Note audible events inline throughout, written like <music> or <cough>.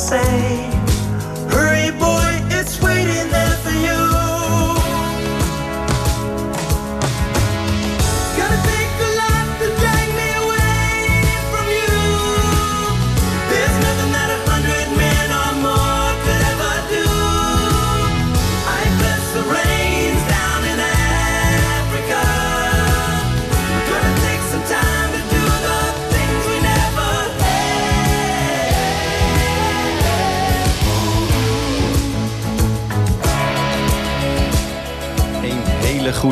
Say,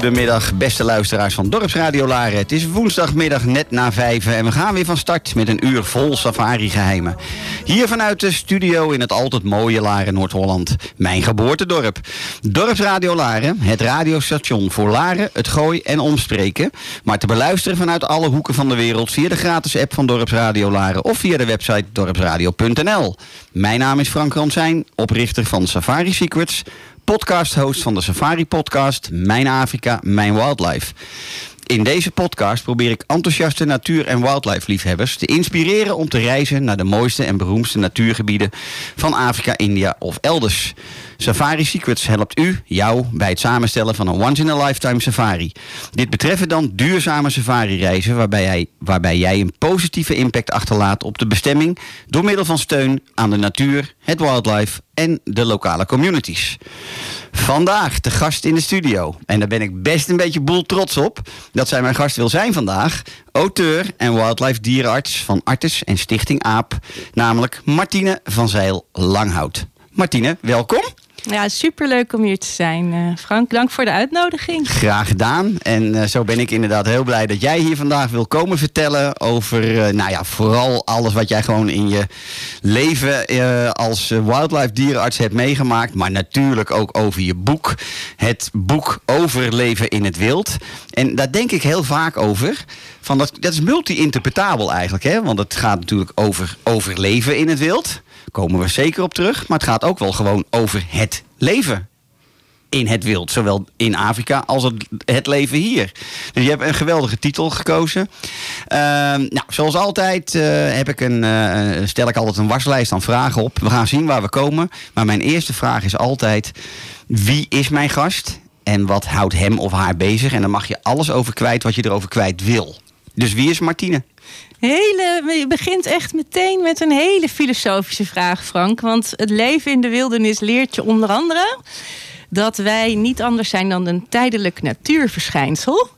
hele goede middag, beste luisteraars van Dorpsradio Laren. Het is woensdagmiddag net na vijven en we gaan weer van start met een uur vol safari-geheimen. Hier vanuit de studio in het altijd mooie Laren, Noord-Holland. Mijn geboortedorp. Dorpsradio Laren, het radiostation voor Laren, het Gooi en omstreken. Maar te beluisteren vanuit alle hoeken van de wereld via de gratis app van Dorpsradio Laren of via de website dorpsradio.nl. Mijn naam is Frank Ransijn, oprichter van Safari Secrets podcast-host van de Safari Podcast Mijn Afrika, Mijn Wildlife. In deze podcast probeer ik enthousiaste natuur- en wildlife-liefhebbers te inspireren om te reizen naar de mooiste en beroemdste natuurgebieden van Afrika, India of elders. Safari Secrets helpt u, jou, bij het samenstellen van een once-in-a-lifetime safari. Dit betreffen dan duurzame safari-reizen waarbij waarbij jij een positieve impact achterlaat op de bestemming door middel van steun aan de natuur, het wildlife en de lokale communities. Vandaag de gast in de studio. En daar ben ik best een beetje boel trots op dat zij mijn gast wil zijn vandaag. Auteur en wildlife dierenarts van Artes en Stichting AAP. Namelijk Martine van Zeil Langhout. Martine, welkom. Ja, superleuk om hier te zijn. Eh, Frank, dank voor de uitnodiging. Graag gedaan. En eh, zo ben ik inderdaad heel blij dat jij hier vandaag wil komen vertellen over, eh, nou ja, vooral alles wat jij gewoon in je leven als wildlife dierenarts hebt meegemaakt. Maar natuurlijk ook over je boek. Het boek over leven in het wild. En daar denk ik heel vaak over. Van dat, dat is multi-interpretabel eigenlijk. Hè? Want het gaat natuurlijk over overleven in het wild. Komen we zeker op terug. Maar het gaat ook wel gewoon over het leven in het wild. Zowel in Afrika als het, leven hier. Dus je hebt een geweldige titel gekozen. Ehm, nou, zoals altijd eh, heb ik een, eh, stel ik altijd een waslijst aan vragen op. We gaan zien waar we komen. Maar mijn eerste vraag is altijd... Wie is mijn gast? En wat houdt hem of haar bezig? En dan mag je alles over kwijt wat je erover kwijt wil. Dus wie is Martine? Hele, je begint echt meteen met een hele filosofische vraag, Frank. Want het leven in de wildernis leert je onder andere dat wij niet anders zijn dan een tijdelijk natuurverschijnsel.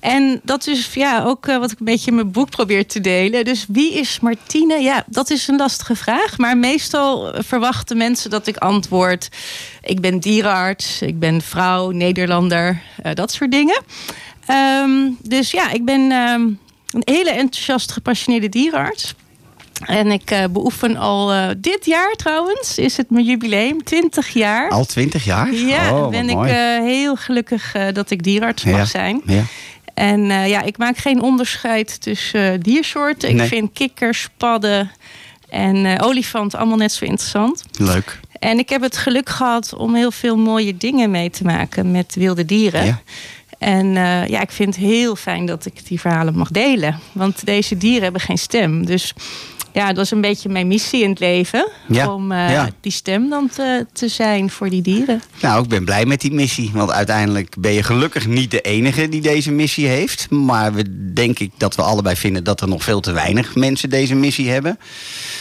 En dat is ja, ook eh, wat ik een beetje in mijn boek probeer te delen. Dus wie is Martine? Ja, dat is een lastige vraag. Maar meestal verwachten mensen dat ik antwoord... ik ben dierenarts, ik ben vrouw, Nederlander, eh, dat soort dingen. Ehm, dus ja, ik ben... ehm, een hele enthousiast gepassioneerde dierenarts. En ik eh, beoefen al eh, dit jaar trouwens, is het mijn jubileum, 20 jaar. Al twintig jaar? Ja, oh, ben ik eh, heel gelukkig dat ik dierarts mag Ja. zijn. Ja. En ja, ik maak geen onderscheid tussen diersoorten. Ik vind kikkers, padden en olifanten allemaal net zo interessant. Leuk. En ik heb het geluk gehad om heel veel mooie dingen mee te maken met wilde dieren. Ja. En eh, ja, ik vind het heel fijn dat ik die verhalen mag delen. Want deze dieren hebben geen stem. Dus ja, dat is een beetje mijn missie in het leven. Ja, Om eh, ja. die stem dan te, te zijn voor die dieren. Nou, ik ben blij met die missie. Want uiteindelijk ben je gelukkig niet de enige die deze missie heeft. Maar we denk ik dat we allebei vinden dat er nog veel te weinig mensen deze missie hebben.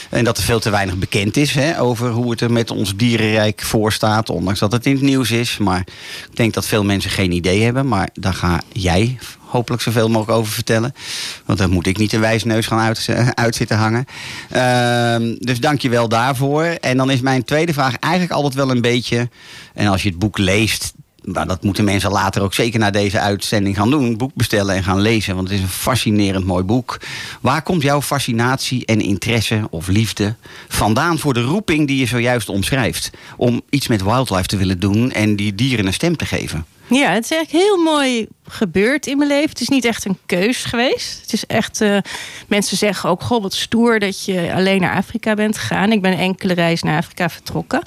En dat er veel te weinig bekend is hè, over hoe het er met ons dierenrijk voor staat. Ondanks dat het in het nieuws is. Maar ik denk dat veel mensen geen idee hebben. Maar daar ga jij hopelijk zoveel mogelijk over vertellen. Want dan moet ik niet de wijsneus gaan uit, <laughs> uit zitten hangen. Ehm, dus dank je wel daarvoor. En dan is mijn tweede vraag eigenlijk altijd wel een beetje... en als je het boek leest... Maar dat moeten mensen later ook zeker na deze uitzending gaan doen. Boek bestellen en gaan lezen. Want het is een fascinerend mooi boek. Waar komt jouw fascinatie en interesse of liefde vandaan voor de roeping die je zojuist omschrijft? Om iets met wildlife te willen doen en die dieren een stem te geven. Ja, het is eigenlijk heel mooi gebeurd in mijn leven. Het is niet echt een keus geweest. Het is echt, eh, mensen zeggen ook, goh, wat stoer dat je alleen naar Afrika bent gegaan. Ik ben enkele reis naar Afrika vertrokken.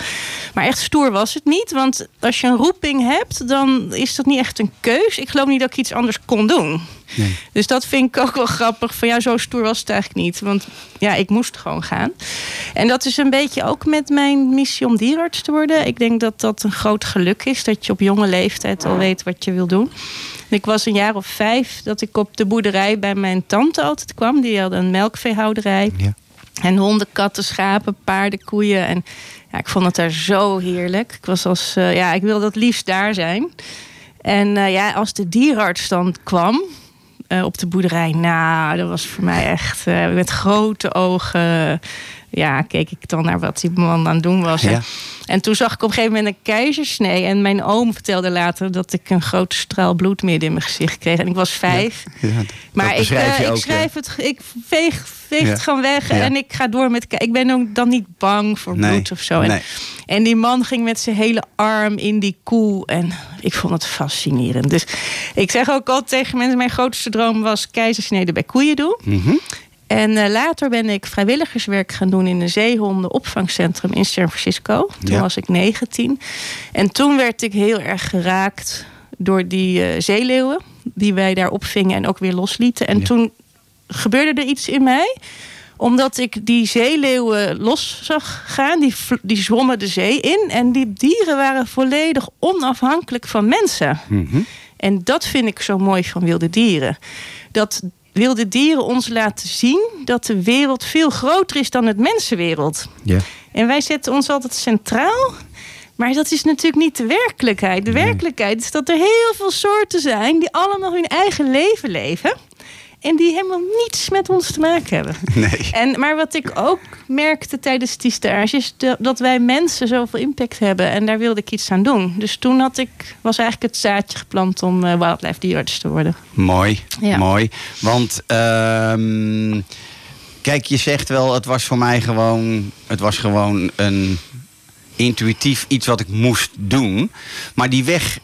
Maar echt stoer was het niet. Want als je een roeping hebt, dan is dat niet echt een keus. Ik geloof niet dat ik iets anders kon doen. Nee. Dus dat vind ik ook wel grappig. Van ja, zo stoer was het eigenlijk niet. Want ja, ik moest gewoon gaan. En dat is een beetje ook met mijn missie om dierarts te worden. Ik denk dat dat een groot geluk is. Dat je op jonge leeftijd al weet wat je wil doen. Ik was een jaar of vijf dat ik op de boerderij bij mijn tante altijd kwam. Die had een melkveehouderij. Ja. En honden, katten, schapen, paarden, koeien. En ja, ik vond het daar zo heerlijk. Ik was als, eh, ja, ik wilde het liefst daar zijn. En eh, ja, als de dierarts dan kwam eh, op de boerderij, nou, dat was voor mij echt eh, met grote ogen. Ja, keek ik dan naar wat die man aan het doen was. Ja. En, en toen zag ik op een gegeven moment een keizersnee. En mijn oom vertelde later dat ik een grote straal bloed midden in mijn gezicht kreeg. En ik was vijf. Ja, Maar ik, eh, ik schrijf het, ik veeg, veeg Ja. gewoon weg Ja. en ik ga door met. Ik ben ook dan niet bang voor Nee. bloed of zo. En, Nee. en die man ging met zijn hele arm in die koe. En ik vond het fascinerend. Dus ik zeg ook altijd tegen mensen: mijn grootste droom was keizersnede bij koeien doen. Mhm. En eh, later ben ik vrijwilligerswerk gaan doen in een zeehondenopvangcentrum in San Francisco. Toen Ja. was ik 19. En toen werd ik heel erg geraakt door die eh, zeeleeuwen die wij daar opvingen en ook weer loslieten. En Ja. toen gebeurde er iets in mij omdat ik die zeeleeuwen los zag gaan. Die, die zwommen de zee in. En die dieren waren volledig onafhankelijk van mensen. Mhm. En dat vind ik zo mooi van wilde dieren. Dat wilde dieren ons laten zien dat de wereld veel groter is dan het mensenwereld. En wij zetten ons altijd centraal. Maar dat is natuurlijk niet de werkelijkheid. De werkelijkheid is dat er heel veel soorten zijn die allemaal hun eigen leven leven. En die helemaal niets met ons te maken hebben. <laughs> Nee. En, maar wat ik ook merkte tijdens die stage is de- dat wij mensen zoveel impact hebben. En daar wilde ik iets aan doen. Dus toen had ik, was eigenlijk het zaadje geplant om eh, wildlife dierarts te worden. Mooi, Ja. mooi. Want ehm, kijk, je zegt wel, het was voor mij gewoon, het was gewoon een intuïtief iets wat ik moest doen. Maar die weg,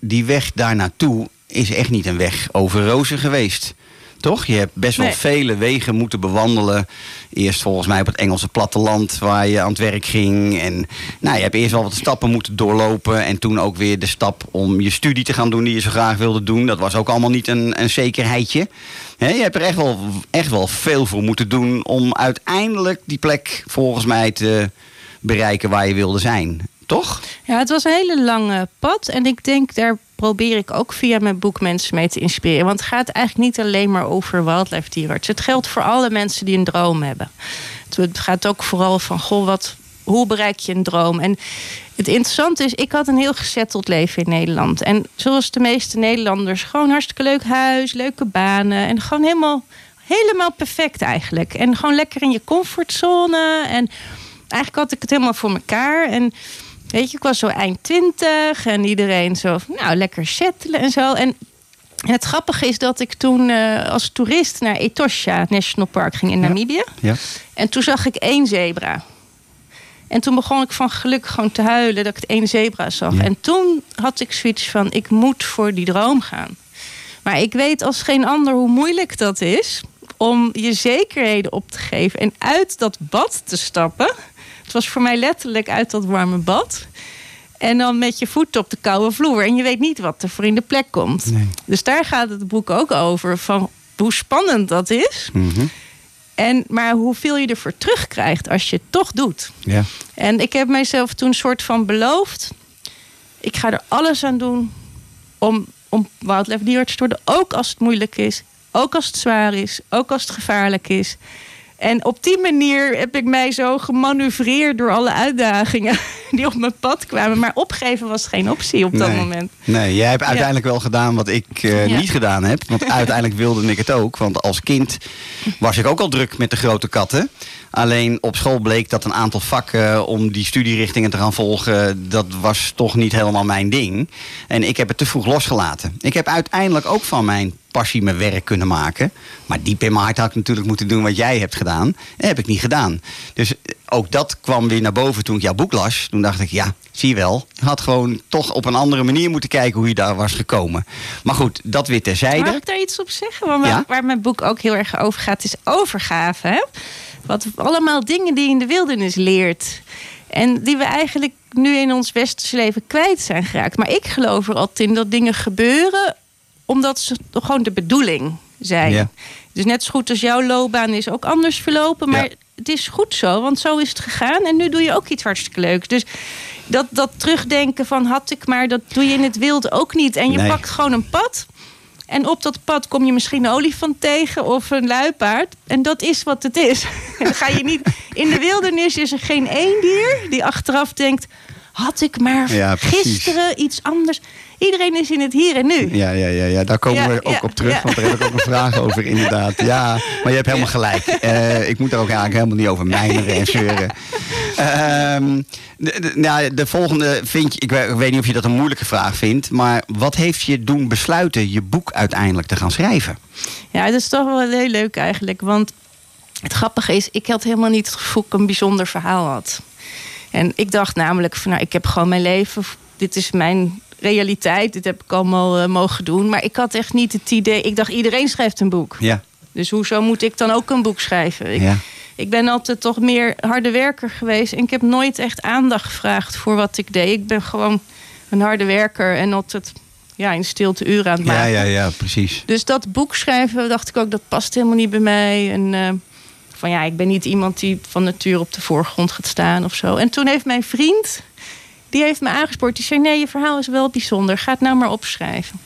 die weg daar naartoe is echt niet een weg over rozen geweest. Toch? Je hebt best wel Nee. vele wegen moeten bewandelen. Eerst volgens mij op het Engelse platteland waar je aan het werk ging. En nou, je hebt eerst wel wat stappen moeten doorlopen. En toen ook weer de stap om je studie te gaan doen die je zo graag wilde doen. Dat was ook allemaal niet een, een zekerheidje. Je hebt er echt wel, echt wel veel voor moeten doen om uiteindelijk die plek volgens mij te bereiken waar je wilde zijn. Toch? Ja, het was een hele lange pad. En ik denk, daar probeer ik ook via mijn boek mensen mee te inspireren. Want het gaat eigenlijk niet alleen maar over wildlife dierarts. Het geldt voor alle mensen die een droom hebben. Het gaat ook vooral van, goh, wat, hoe bereik je een droom? En het interessante is, ik had een heel gezetteld leven in Nederland. En zoals de meeste Nederlanders, gewoon hartstikke leuk huis, leuke banen. En gewoon helemaal, helemaal perfect eigenlijk. En gewoon lekker in je comfortzone. En eigenlijk had ik het helemaal voor mekaar. En weet je, ik was zo eind twintig en iedereen zo, van, nou, lekker settelen en zo. En het grappige is dat ik toen eh, als toerist naar Etosha National Park ging in Namibië. Ja. En toen zag ik één zebra. En toen begon ik van geluk gewoon te huilen dat ik het één zebra zag. Ja. En toen had ik zoiets van, ik moet voor die droom gaan. Maar ik weet als geen ander hoe moeilijk dat is om je zekerheden op te geven en uit dat bad te stappen. Het was voor mij letterlijk uit dat warme bad. En dan met je voeten op de koude vloer. En je weet niet wat er voor in de plek komt. Nee. Dus daar gaat het boek ook over. Van hoe spannend dat is. Mhm. En, maar hoeveel je ervoor terugkrijgt als je het toch doet. Ja. En ik heb mijzelf toen soort van beloofd. Ik ga er alles aan doen om, om wildlife dierarts te worden. Ook als het moeilijk is. Ook als het zwaar is. Ook als het gevaarlijk is. En op die manier heb ik mij zo gemanoeuvreerd door alle uitdagingen <laughs> die op mijn pad kwamen. Maar opgeven was geen optie op dat Nee. moment. Nee, jij hebt uiteindelijk wel gedaan wat ik eh, Ja. niet gedaan heb. Want <laughs> uiteindelijk wilde ik het ook. Want als kind was ik ook al druk met de grote katten. Alleen op school bleek dat een aantal vakken om die studierichtingen te gaan volgen, dat was toch niet helemaal mijn ding. En ik heb het te vroeg losgelaten. Ik heb uiteindelijk ook van mijn passie mijn werk kunnen maken. Maar diep in mijn hart had ik natuurlijk moeten doen wat jij hebt gedaan. Dat heb ik niet gedaan. Dus eh, ook dat kwam weer naar boven toen ik jouw boek las. Toen dacht ik, ja, zie je wel. Je had gewoon toch op een andere manier moeten kijken hoe je daar was gekomen. Maar goed, dat weer Mag terzijde. ik daar iets op zeggen? Want waar, Ja. waar mijn boek ook heel erg over gaat, is overgave. Hè? Wat allemaal dingen die je in de wildernis leert. En die we eigenlijk nu in ons westerse leven kwijt zijn geraakt. Maar ik geloof er altijd in dat dingen gebeuren omdat ze gewoon de bedoeling zijn. Ja. Dus net zo goed als jouw loopbaan is ook anders verlopen. Maar Ja. het is goed zo, want zo is het gegaan. En nu doe je ook iets hartstikke leuks. Dus dat, dat terugdenken van had ik maar, dat doe je in het wild ook niet. En je Nee. pakt gewoon een pad. En op dat pad kom je misschien een olifant tegen of een luipaard. En dat is wat het is. <laughs> Dan ga je niet. In de wildernis is er geen één dier die achteraf denkt. Had ik maar Ja, gisteren iets anders. Iedereen is in het hier en nu. Ja, ja, ja, ja, daar komen Ja, we ook ja, op terug, ja. want daar heb ik ook een vraag <laughs> over, inderdaad. Ja, maar je hebt helemaal gelijk. Eh, ik moet er ook eigenlijk helemaal niet over mijmeren en zeuren. Ehm, de, de, nou, de volgende vind je, ik we- ik weet niet of je dat een moeilijke vraag vindt, maar wat heeft je doen besluiten je boek uiteindelijk te gaan schrijven? Ja, dat is toch wel heel leuk eigenlijk. Want het grappige is, ik had helemaal niet het gevoel dat ik een bijzonder verhaal had. En ik dacht namelijk van, nou, ik heb gewoon mijn leven. Dit is mijn realiteit. Dit heb ik allemaal eh, mogen doen. Maar ik had echt niet het idee. Ik dacht, iedereen schrijft een boek. Ja, Dus hoezo moet ik dan ook een boek schrijven? Ik, ja. ik ben altijd toch meer harde werker geweest. En ik heb nooit echt aandacht gevraagd voor wat ik deed. Ik ben gewoon een harde werker en altijd ja, in stilte uren aan het maken. Ja, ja, ja, precies. Dus dat boek schrijven dacht ik ook, dat past helemaal niet bij mij. En eh, van ja, ik ben niet iemand die van nature op de voorgrond gaat staan of zo. En toen heeft mijn vriend, die heeft me aangespoord. Die zei, nee, je verhaal is wel bijzonder. Ga het nou maar opschrijven.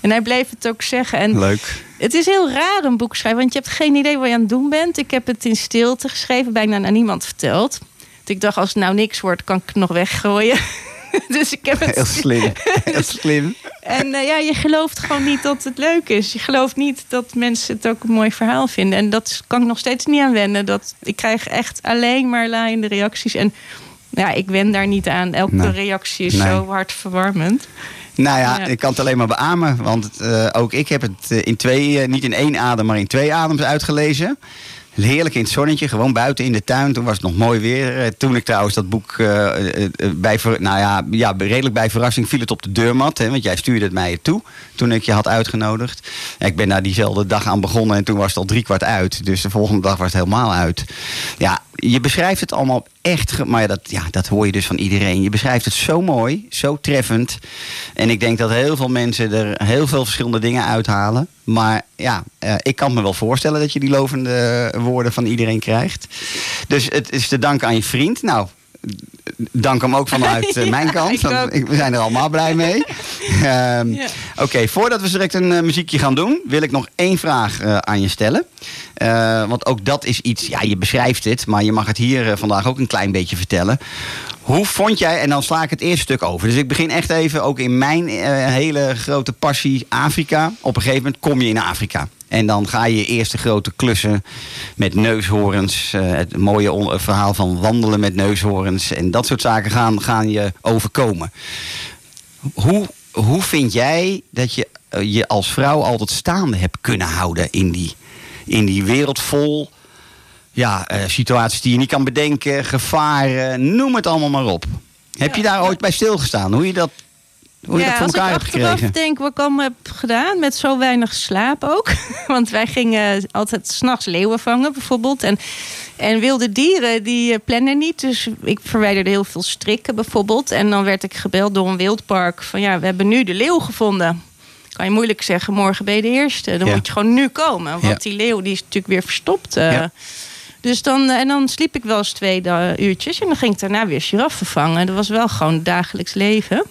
En hij bleef het ook zeggen. En Leuk. het is heel raar een boek schrijven, want je hebt geen idee wat je aan het doen bent. Ik heb het in stilte geschreven, bijna aan niemand verteld. Want ik dacht, als het nou niks wordt, kan ik het nog weggooien. <laughs> <laughs> dus ik heb het Heel slim. <laughs> Heel slim. en eh, ja, je gelooft gewoon niet dat het leuk is. Je gelooft niet dat mensen het ook een mooi verhaal vinden. En dat kan ik nog steeds niet aan wennen. Dat, ik krijg echt alleen maar laaiende reacties. En ja, ik wen daar niet aan. Elke Nee. reactie is Nee. zo hartverwarmend. Nou ja, Ja. ik kan het alleen maar beamen. Want eh, ook ik heb het eh, in twee, niet in één adem, maar in twee adems uitgelezen. Heerlijk in het zonnetje, gewoon buiten in de tuin. Toen was het nog mooi weer. Eh, Toen ik trouwens dat boek eh, bij, nou ja, ja, redelijk bij verrassing viel het op de deurmat. Hè, want jij stuurde het mij toe toen ik je had uitgenodigd. Ik ben daar diezelfde dag aan begonnen en toen was het al drie kwart uit. Dus de volgende dag was het helemaal uit. Ja, je beschrijft het allemaal echt, maar dat, ja, dat hoor je dus van iedereen. Je beschrijft het zo mooi, zo treffend. En ik denk dat heel veel mensen er heel veel verschillende dingen uithalen. Maar ja, eh, ik kan me wel voorstellen dat je die lovende woorden van iedereen krijgt. Dus het is te danken aan je vriend. Nou, dank hem ook vanuit eh, <laughs> Ja, mijn kant. ik want ook. ik- we zijn er allemaal blij mee. <laughs> Ehm. Oké, voordat we direct een eh, muziekje gaan doen, wil ik nog één vraag eh, aan je stellen. Want ook dat is iets, ja, je beschrijft het, maar je mag het hier vandaag ook een klein beetje vertellen. Hoe vond jij, en dan sla ik het eerste stuk over. Dus ik begin echt even ook in mijn hele grote passie Afrika. Op een gegeven moment kom je in Afrika. En dan ga je eerste grote klussen met neushoorns. eh, het mooie verhaal van wandelen met neushoorns. En dat soort zaken gaan, gaan je overkomen. Hoe hoe vind jij dat je eh, je als vrouw altijd staande hebt kunnen houden in die, in die wereld vol ja, eh, situaties die je niet kan bedenken, gevaren, noem het allemaal maar op. Heb je daar ooit bij stilgestaan? Hoe je dat, hoe je dat voor als elkaar ik hebt achteraf gekregen? denk wat ik allemaal heb gedaan met zo weinig slaap ook. <laughs> Want wij gingen altijd s'nachts leeuwen vangen bijvoorbeeld. En, en wilde dieren die eh, plannen niet. Dus ik verwijderde heel veel strikken bijvoorbeeld. En dan werd ik gebeld door een wildpark van ja, we hebben nu de leeuw gevonden. Kan je moeilijk zeggen, morgen ben je de eerste. Dan Ja. moet je gewoon nu komen. Want Ja. die leeuw die is natuurlijk weer verstopt. eh. Ja. Dus dan, en dan sliep ik wel eens twee uurtjes. En dan ging ik daarna weer giraffen vangen. Dat was wel gewoon dagelijks leven.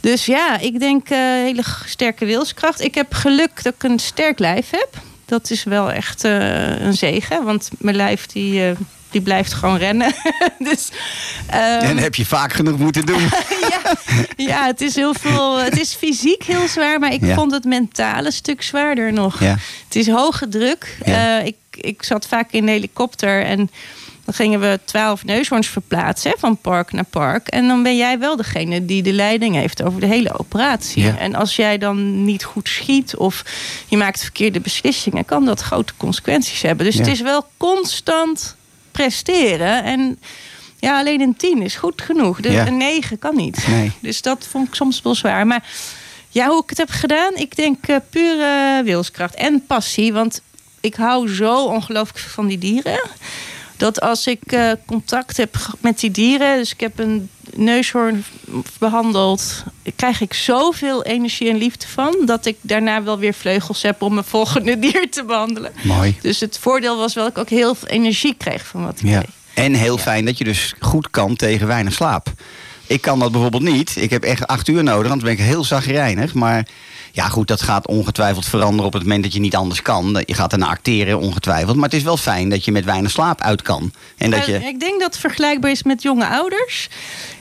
Dus ja, ik denk eh, hele sterke wilskracht. Ik heb geluk dat ik een sterk lijf heb. Dat is wel echt eh, een zegen. Want mijn lijf die, eh, die blijft gewoon rennen. <laughs> dus, ehm, En heb je vaak genoeg moeten doen. <laughs> ja, ja, het is heel veel. Het is fysiek heel zwaar, maar ik Ja. vond het mentale stuk zwaarder nog. Ja. Het is hoge druk. Ik, ik zat vaak in een helikopter en dan gingen we twaalf neushoorns verplaatsen van park naar park. En dan ben jij wel degene die de leiding heeft over de hele operatie. Ja. En als jij dan niet goed schiet of je maakt verkeerde beslissingen, kan dat grote consequenties hebben. Dus Ja. het is wel constant presteren. En ja, alleen een tien is goed genoeg. Dus Ja. een negen kan niet. Nee. <laughs> Dus dat vond ik soms wel zwaar. Maar ja, hoe ik het heb gedaan, ik denk eh, pure wilskracht en passie. Want ik hou zo ongelooflijk van die dieren. Dat als ik eh, contact heb met die dieren, dus ik heb een neushoorn behandeld, krijg ik zoveel energie en liefde van. Dat ik daarna wel weer vleugels heb om mijn volgende <laughs> dier te behandelen. Mooi. Dus het voordeel was wel dat ik ook heel veel energie kreeg van wat ik Ja. deed. En heel fijn dat je dus goed kan tegen weinig slaap. Ik kan dat bijvoorbeeld niet. Ik heb echt acht uur nodig, anders ben ik heel zagrijnig. Maar ja, goed, dat gaat ongetwijfeld veranderen op het moment dat je niet anders kan. Je gaat ernaar acteren, ongetwijfeld. Maar het is wel fijn dat je met weinig slaap uit kan. En dat Eh, je... Ik denk dat het vergelijkbaar is met jonge ouders.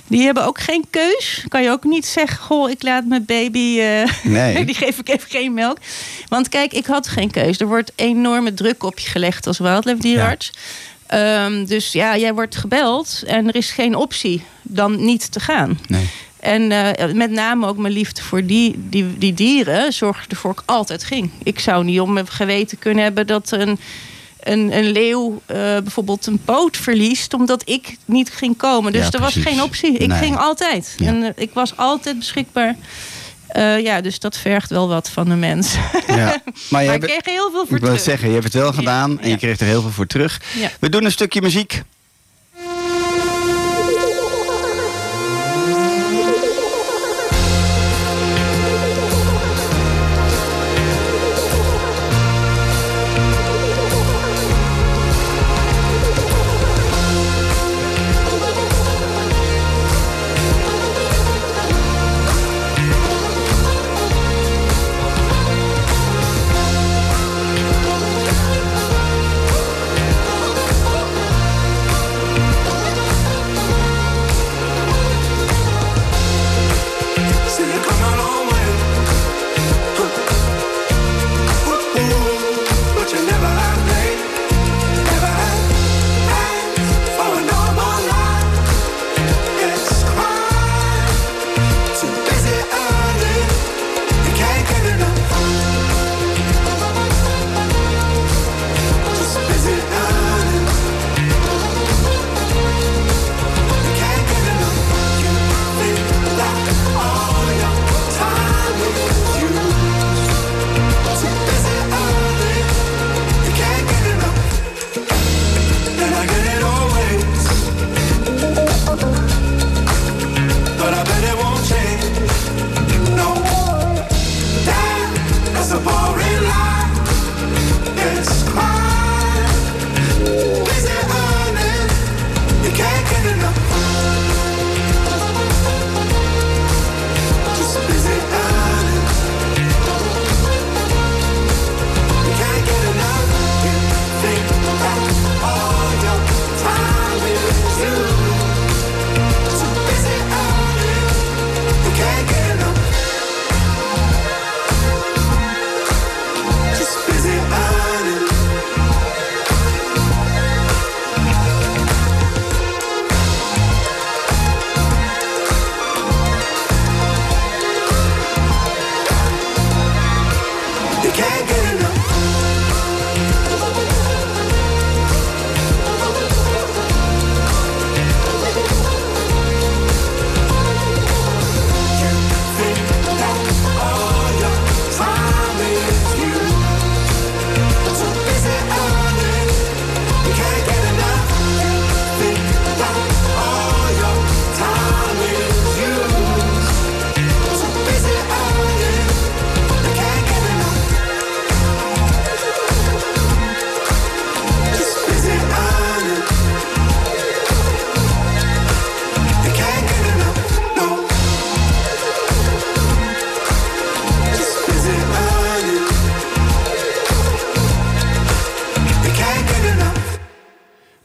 Die hebben ook geen keus. Kan je ook niet zeggen, goh, ik laat mijn baby... eh, <laughs> Nee. die geef ik even geen melk. Want kijk, ik had geen keus. Er wordt enorme druk op je gelegd als wildlife dierenarts. Ehm, dus ja, jij wordt gebeld en er is geen optie dan niet te gaan. Nee. En eh, met name ook mijn liefde voor die, die, die dieren zorgde ervoor dat ik altijd ging. Ik zou niet om mijn geweten kunnen hebben dat een, een, een leeuw eh, bijvoorbeeld een poot verliest omdat ik niet ging komen. Dus Ja, er was geen optie. Ik Nee. ging altijd. Ja. En eh, ik was altijd beschikbaar. Ja, dus dat vergt wel wat van de mens. Ja. <laughs> Maar je ik kreeg er heel veel voor ik wil het terug. zeggen, je hebt het wel gedaan en je kreeg er heel veel voor terug. Ja. We doen een stukje muziek.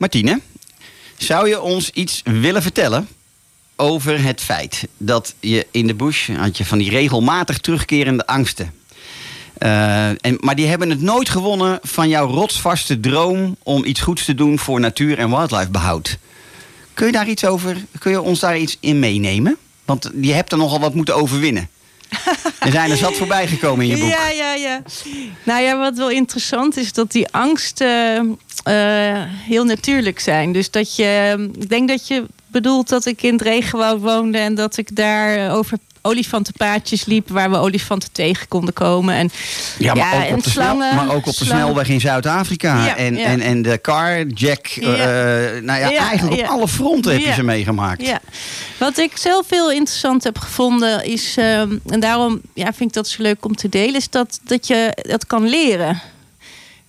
Martine, zou je ons iets willen vertellen over het feit dat je in de bush had je van die regelmatig terugkerende angsten. Eh, en, maar die hebben het nooit gewonnen van jouw rotsvaste droom om iets goeds te doen voor natuur- en wildlifebehoud. Kun je daar iets over? Kun je ons daar iets in meenemen? Want je hebt er nogal wat moeten overwinnen. Er zijn er zat voorbij gekomen in je boek. Ja, ja, ja. Nou ja, wat wel interessant is, dat die angsten eh, heel natuurlijk zijn. Dus dat je, ik denk dat je bedoelt dat ik in het regenwoud woonde en dat ik daar over olifantenpaadjes liep waar we olifanten tegen konden komen. En, Ja, maar, ook, op de snel- slangen, maar ook op de slangen. snelweg in Zuid-Afrika. Ja, en. En, en de car, Jack. Ja. eh, nou ja, eigenlijk op alle fronten heb je ze meegemaakt. Ja, wat ik zelf heel interessant heb gevonden is, ehm, en daarom ja, vind ik dat zo leuk om te delen, is dat, dat je dat kan leren.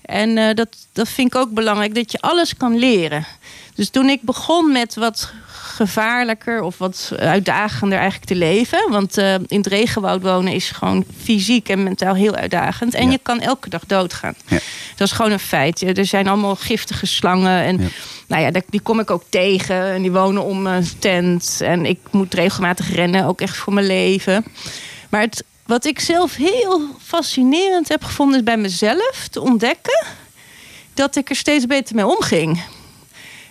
En eh, dat, dat vind ik ook belangrijk, dat je alles kan leren. Dus toen ik begon met wat gevaarlijker of wat uitdagender eigenlijk te leven. Want eh, in het regenwoud wonen is gewoon fysiek en mentaal heel uitdagend. En Ja. je kan elke dag doodgaan. Ja. Dat is gewoon een feit. Er zijn allemaal giftige slangen. En Ja. nou ja, die kom ik ook tegen. En die wonen om mijn tent. En ik moet regelmatig rennen, ook echt voor mijn leven. Maar het, wat ik zelf heel fascinerend heb gevonden... is bij mezelf te ontdekken... dat ik er steeds beter mee omging.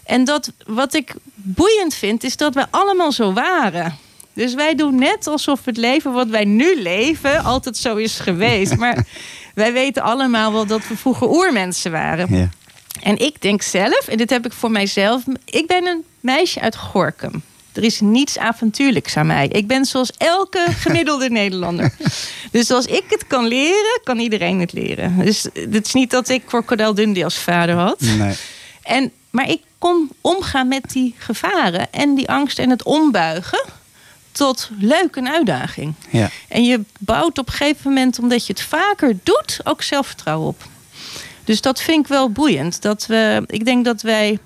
En dat wat ik boeiend vind, is dat wij allemaal zo waren. Dus wij doen net alsof het leven wat wij nu leven altijd zo is geweest. <laughs> Maar wij weten allemaal wel dat we vroeger oermensen waren. Ja. En ik denk zelf, en dit heb ik voor mijzelf, ik ben een meisje uit Gorkum. Er is niets avontuurlijks aan mij. Ik ben zoals elke <laughs> gemiddelde Nederlander. Dus als ik het kan leren, kan iedereen het leren. Dus het is niet dat ik Crocodile Dundee als vader had. Nee. En, maar ik kon omgaan met die gevaren en die angst en het ombuigen tot leuk en uitdaging. Ja. En je bouwt op een gegeven moment, omdat je het vaker doet, ook zelfvertrouwen op. Dus dat vind ik wel boeiend. Dat we, ik denk dat wij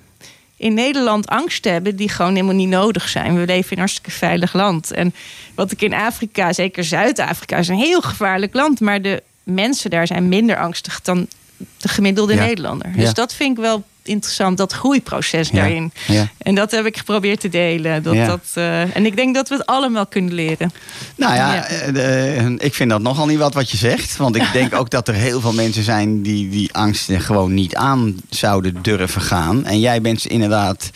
in Nederland angst hebben die gewoon helemaal niet nodig zijn. We leven in een hartstikke veilig land. En wat ik in Afrika, zeker Zuid-Afrika, is een heel gevaarlijk land. Maar de mensen daar zijn minder angstig dan de gemiddelde Ja. Nederlander. Ja. Dus dat vind ik wel interessant, dat groeiproces daarin. En dat heb ik geprobeerd te delen. Dat, dat, eh, en ik denk dat we het allemaal kunnen leren. Nou ja, eh, ik vind dat nogal niet wat wat je zegt. Want ik <laughs> denk ook dat er heel veel mensen zijn die die angsten gewoon niet aan zouden durven gaan. En jij bent inderdaad.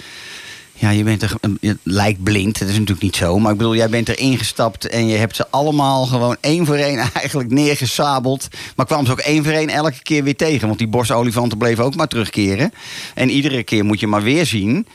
Ja, je bent er, je lijkt blind, dat is natuurlijk niet zo. Maar ik bedoel, jij bent er ingestapt en je hebt ze allemaal gewoon één voor één <laughs> eigenlijk neergesabeld. Maar kwam ze ook één voor één elke keer weer tegen. Want die borstolifanten bleven ook maar terugkeren. En iedere keer moet je maar weer zien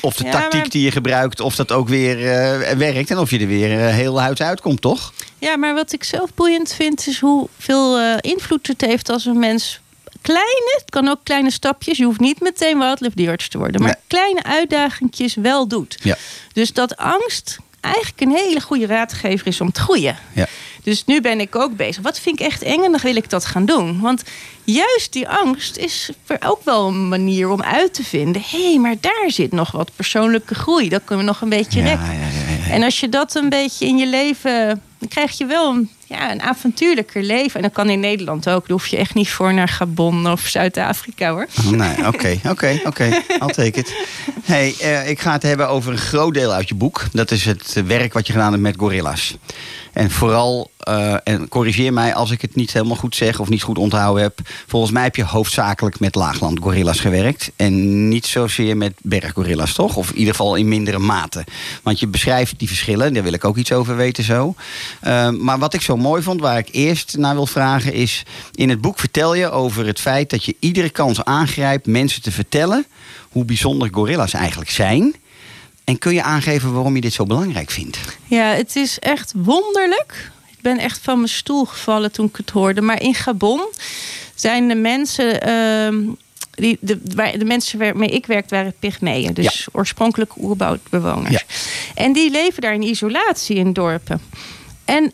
of de Ja, tactiek maar- die je gebruikt, of dat ook weer eh, werkt. En of je er weer eh, heel huids uitkomt, toch? Ja, maar wat ik zelf boeiend vind, is hoeveel eh, invloed het heeft als een mens. Kleine, het kan ook kleine stapjes. Je hoeft niet meteen wildlife te worden. Maar Nee. kleine uitdagingjes wel doet. Ja. Dus dat angst eigenlijk een hele goede raadgever is om te groeien. Ja. Dus nu ben ik ook bezig. Wat vind ik echt eng en dan wil ik dat gaan doen. Want juist die angst is ook wel een manier om uit te vinden. Hé, hey, maar daar zit nog wat persoonlijke groei. Dat kunnen we nog een beetje Ja, rekken. ja. En als je dat een beetje in je leven. dan krijg je wel een, ja, een avontuurlijker leven. En dat kan in Nederland ook. Daar hoef je echt niet voor naar Gabon of Zuid-Afrika hoor. Oh, nee, oké, oké, oké. I'll take it. Hey, eh, ik ga het hebben over een groot deel uit je boek. Dat is het werk wat je gedaan hebt met gorilla's. En vooral, eh, en corrigeer mij als ik het niet helemaal goed zeg of niet goed onthouden heb. Volgens mij heb je hoofdzakelijk met laagland gorilla's gewerkt. En niet zozeer met berggorilla's, toch? Of in ieder geval in mindere mate. Want je beschrijft die verschillen, daar wil ik ook iets over weten zo. Eh, maar wat ik zo mooi vond, waar ik eerst naar wil vragen, is... in het boek vertel je over het feit dat je iedere kans aangrijpt mensen te vertellen... hoe bijzonder gorilla's eigenlijk zijn... En kun je aangeven waarom je dit zo belangrijk vindt? Ja, het is echt wonderlijk. Ik ben echt van mijn stoel gevallen toen ik het hoorde. Maar in Gabon zijn de mensen. ehm, die, de, waar, de mensen waarmee ik werkte waren pygmeeën. Dus oorspronkelijk oerbouwbewoners. Ja. En die leven daar in isolatie in dorpen. En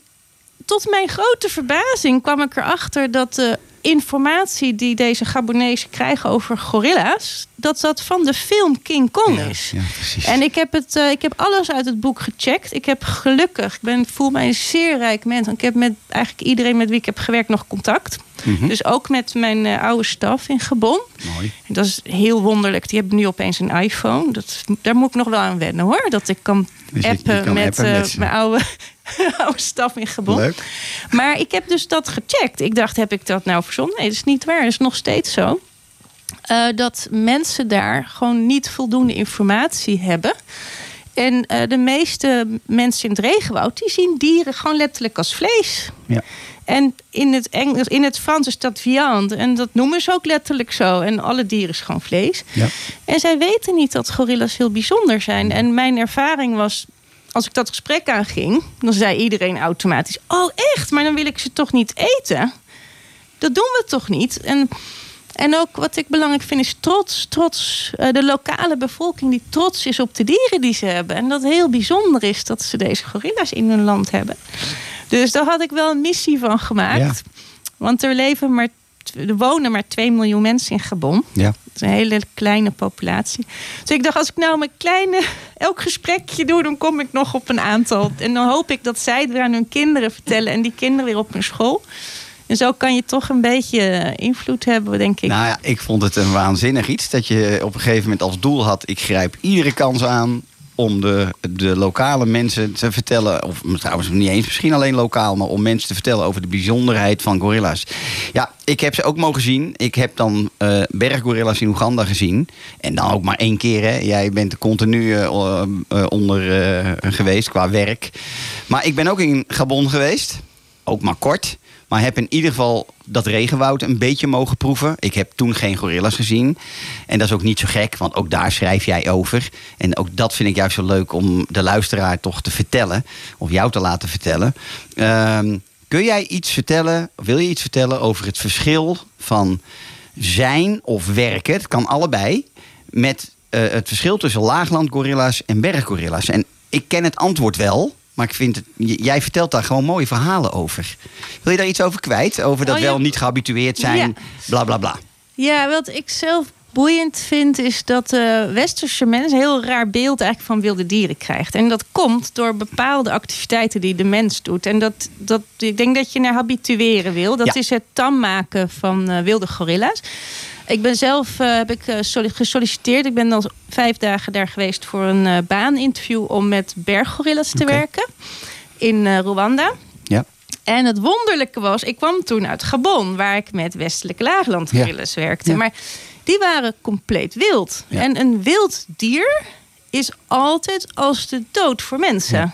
tot mijn grote verbazing kwam ik erachter dat de informatie die deze Gabonezen krijgen over gorilla's, dat dat van de film King Kong is. Ja, precies. En ik heb, het, eh, ik heb alles uit het boek gecheckt. Ik heb gelukkig, ik ben, voel mij een zeer rijk mens. Ik heb met eigenlijk iedereen met wie ik heb gewerkt nog contact. Mhm. Dus ook met mijn eh, oude staf in Gabon. Mooi. En dat is heel wonderlijk. Die hebben nu opeens een iPhone. Dat, daar moet ik nog wel aan wennen hoor. Dat ik kan Dus appen kan met, appen eh, met mijn oude, <laughs> oude staf in Gabon. Leuk. Maar ik heb dus dat gecheckt. Ik dacht, heb ik dat nou verzonnen? Nee, dat is niet waar. Dat is nog steeds zo. Eh, dat mensen daar gewoon niet voldoende informatie hebben. En eh, de meeste mensen in het regenwoud... die zien dieren gewoon letterlijk als vlees. Ja. En in het, Engels, in het Frans is dat viande. En dat noemen ze ook letterlijk zo. En alle dieren is gewoon vlees. Ja. En zij weten niet dat gorilla's heel bijzonder zijn. En mijn ervaring was, als ik dat gesprek aanging, dan zei iedereen automatisch: Oh, echt? Maar dan wil ik ze toch niet eten? Dat doen we toch niet? En, en ook wat ik belangrijk vind is trots. Trots. eh, de lokale bevolking die trots is op de dieren die ze hebben. En dat heel bijzonder is dat ze deze gorilla's in hun land hebben. Dus daar had ik wel een missie van gemaakt. Want er leven maar. Er wonen maar 2 miljoen mensen in Gabon. Ja. Dat is een hele kleine populatie. Dus ik dacht, als ik nou mijn kleine, elk gesprekje doe, dan kom ik nog op een aantal. En dan hoop ik dat zij het weer aan hun kinderen vertellen en die kinderen weer op hun school. En zo kan je toch een beetje invloed hebben, denk ik. Nou ja, ik vond het een waanzinnig iets dat je op een gegeven moment als doel had: ik grijp iedere kans aan om de, de lokale mensen te vertellen, of trouwens niet eens misschien alleen lokaal, maar om mensen te vertellen over de bijzonderheid van gorilla's. Ja, ik heb ze ook mogen zien. Ik heb dan eh berggorilla's in Oeganda gezien. En dan ook maar één keer. Hè. Jij bent er continu eh, eh, onder geweest qua werk. Maar ik ben ook in Gabon geweest. Ook maar kort. Maar heb in ieder geval dat regenwoud een beetje mogen proeven. Ik heb toen geen gorillas gezien. En dat is ook niet zo gek, want ook daar schrijf jij over. En ook dat vind ik juist zo leuk om de luisteraar toch te vertellen. Of jou te laten vertellen. Ehm, kun jij iets vertellen, wil je iets vertellen over het verschil van zijn of werken? Het kan allebei. Met eh, het verschil tussen laaglandgorilla's en berggorilla's. En ik ken het antwoord wel. Maar ik vind het, jij vertelt daar gewoon mooie verhalen over. Wil je daar iets over kwijt? Over dat Oh, ja. wel niet gehabitueerd zijn, Ja. bla bla bla. Ja, wat ik zelf boeiend vind, is dat de westerse mens een heel raar beeld eigenlijk van wilde dieren krijgt. En dat komt door bepaalde activiteiten die de mens doet. En dat, dat, ik denk dat je naar habitueren wil. Dat Ja. is het tam maken van eh, wilde gorilla's. Ik ben zelf eh, heb ik, eh, solli- gesolliciteerd. Ik ben al vijf dagen daar geweest voor een eh, baaninterview om met berggorilla's te werken in Rwanda. Ja. En het wonderlijke was, ik kwam toen uit Gabon, waar ik met westelijke laaglandgorillas werkte. Ja. Maar die waren compleet wild. Ja. En een wild dier is altijd als de dood voor mensen.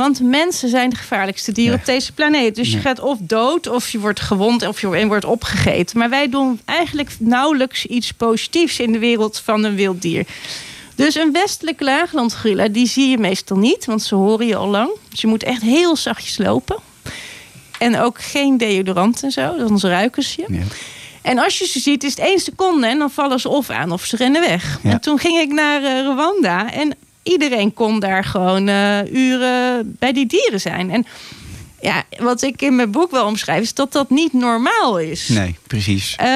Want mensen zijn de gevaarlijkste dieren op deze planeet. Dus je gaat of dood, of je wordt gewond, of je wordt opgegeten. Maar wij doen eigenlijk nauwelijks iets positiefs in de wereld van een wild dier. Dus een westelijke laaglandgorilla, die zie je meestal niet, want ze horen je al lang. Dus je moet echt heel zachtjes lopen. En ook geen deodorant en zo, dan ruiken ze je. Ja. En als je ze ziet, is het één seconde en dan vallen ze of aan of ze rennen weg. Ja. En toen ging ik naar eh, Rwanda en iedereen kon daar gewoon eh, uren bij die dieren zijn. En ja, wat ik in mijn boek wel omschrijf, is dat dat niet normaal is. Nee, precies. Eh,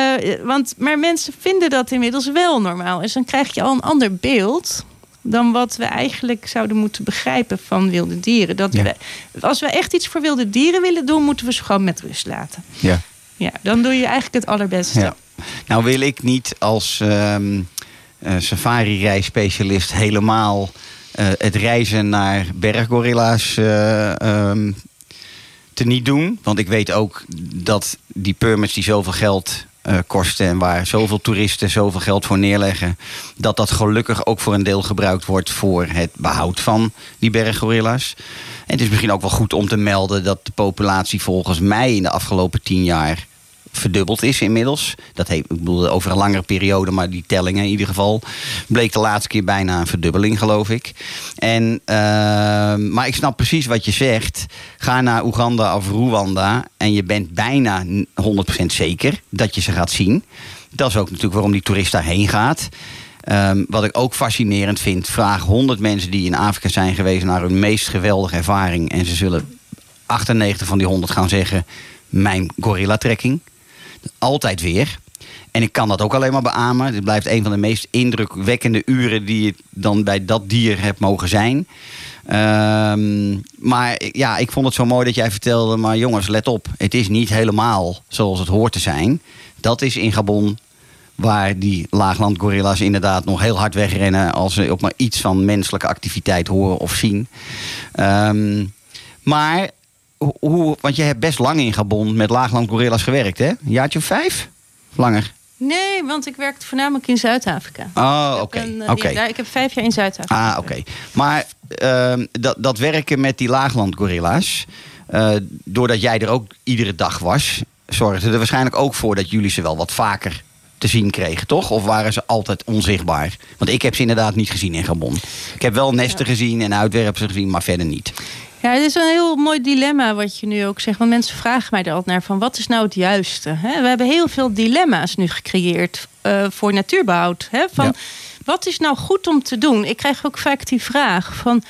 want, maar mensen vinden dat inmiddels wel normaal. Dus dan krijg je al een ander beeld dan wat we eigenlijk zouden moeten begrijpen van wilde dieren. Dat Ja. we, als we echt iets voor wilde dieren willen doen, moeten we ze gewoon met rust laten. Ja. Ja, dan doe je eigenlijk het allerbeste. Ja. Nou wil ik niet als ehm eh, safari-reisspecialist helemaal eh, het reizen naar berggorilla's eh, ehm, te niet doen. Want ik weet ook dat die permits die zoveel geld kosten... en waar zoveel toeristen zoveel geld voor neerleggen... dat dat gelukkig ook voor een deel gebruikt wordt... voor het behoud van die berggorilla's. En het is misschien ook wel goed om te melden... dat de populatie volgens mij in de afgelopen tien jaar verdubbeld is inmiddels. Dat heeft, ik bedoel, over een langere periode, maar die tellingen in ieder geval... bleek de laatste keer bijna een verdubbeling, geloof ik. En, ehm, maar ik snap precies wat je zegt. Ga naar Oeganda of Rwanda en je bent bijna 100% zeker dat je ze gaat zien. Dat is ook natuurlijk waarom die toerist daarheen gaat. Ehm, wat ik ook fascinerend vind, vraag 100 mensen die in Afrika zijn geweest... naar hun meest geweldige ervaring. En ze zullen 98 van die 100 gaan zeggen... mijn gorilla-trekking. Altijd weer. En ik kan dat ook alleen maar beamen. Dit blijft een van de meest indrukwekkende uren die je dan bij dat dier hebt mogen zijn. Ehm, maar ja, ik vond het zo mooi dat jij vertelde. Maar jongens, let op. Het is niet helemaal zoals het hoort te zijn. Dat is in Gabon waar die laaglandgorilla's inderdaad nog heel hard wegrennen als ze ook maar iets van menselijke activiteit horen of zien. Ehm, maar hoe, want je hebt best lang in Gabon met laaglandgorilla's gewerkt, hè? Een jaartje of vijf? Langer. Nee, want ik werkte voornamelijk in Zuid-Afrika. Oh, oké. eh, daar- Ik heb vijf jaar in Zuid-Afrika. Ah, oké. Maar ehm, dat, dat werken met die laaglandgorilla's, eh, doordat jij er ook iedere dag was, zorgde er waarschijnlijk ook voor dat jullie ze wel wat vaker te zien kregen, toch? Of waren ze altijd onzichtbaar? Want ik heb ze inderdaad niet gezien in Gabon. Ik heb wel nesten gezien en uitwerpsen gezien, maar verder niet. Ja, het is een heel mooi dilemma wat je nu ook zegt. Want mensen vragen mij er altijd naar van wat is nou het juiste? Hè? We hebben heel veel dilemma's nu gecreëerd eh, voor natuurbehoud. Hè? Van, Ja. Wat is nou goed om te doen? Ik krijg ook vaak die vraag van...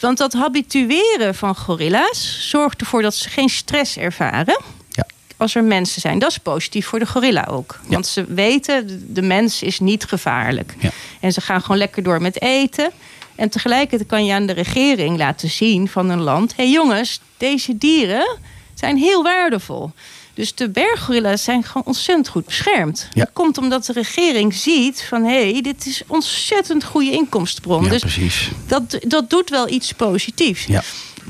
Want dat habitueren van gorilla's zorgt ervoor dat ze geen stress ervaren. Ja. Als er mensen zijn. Dat is positief voor de gorilla ook. Ja. Want ze weten, de- de mens is niet gevaarlijk. Ja. En ze gaan gewoon lekker door met eten. En tegelijkertijd kan je aan de regering laten zien van een land: hé hey jongens, deze dieren zijn heel waardevol. Dus de berggorilla's zijn gewoon ontzettend goed beschermd. Ja. Dat komt omdat de regering ziet van hé, hey, dit is ontzettend goede inkomstenbron. Ja, dus precies. dat, dat doet wel iets positiefs. Ja.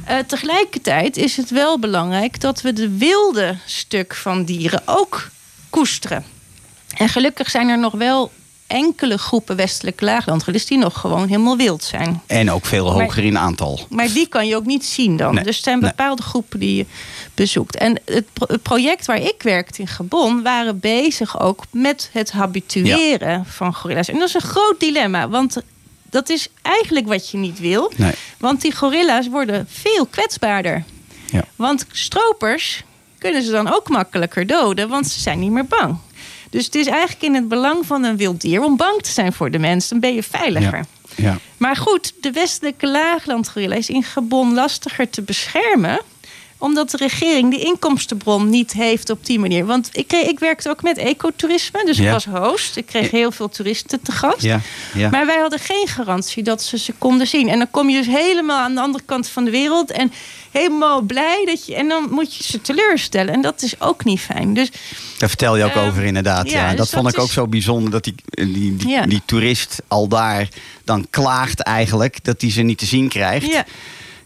Eh, tegelijkertijd is het wel belangrijk dat we de wilde stuk van dieren ook koesteren. En gelukkig zijn er nog wel enkele groepen westelijke laaglandgorilla's die nog gewoon helemaal wild zijn. En ook veel Maar- hoger in aantal. Maar die kan je ook niet zien dan. Nee, Dus er zijn nee. bepaalde groepen die je bezoekt. En het, pro- het project waar ik werkte in Gabon waren bezig ook met het habitueren van gorilla's. En dat is een groot dilemma, want dat is eigenlijk wat je niet wil. Nee. Want die gorilla's worden veel kwetsbaarder. Ja. Want stropers kunnen ze dan ook makkelijker doden, want ze zijn niet meer bang. Dus het is eigenlijk in het belang van een wild dier om bang te zijn voor de mens. Dan ben je veiliger. Ja. Ja. Maar goed, de westelijke laaglandgorilla is in Gabon lastiger te beschermen omdat de regering die inkomstenbron niet heeft op die manier. Want ik, kreeg, ik werkte ook met ecotourisme, dus ik was host. Ik kreeg heel veel toeristen te gast. Ja. Ja. Maar wij hadden geen garantie dat ze ze konden zien. En dan kom je dus helemaal aan de andere kant van de wereld. En helemaal blij dat je. En dan moet je ze teleurstellen. En dat is ook niet fijn. Dus Daar vertel je ook Ehm, over inderdaad. Ja, ja, dat dus vond ik ook zo bijzonder. Dat die, die, die, Ja. die toerist al daar dan klaagt eigenlijk. Dat hij ze niet te zien krijgt. ja,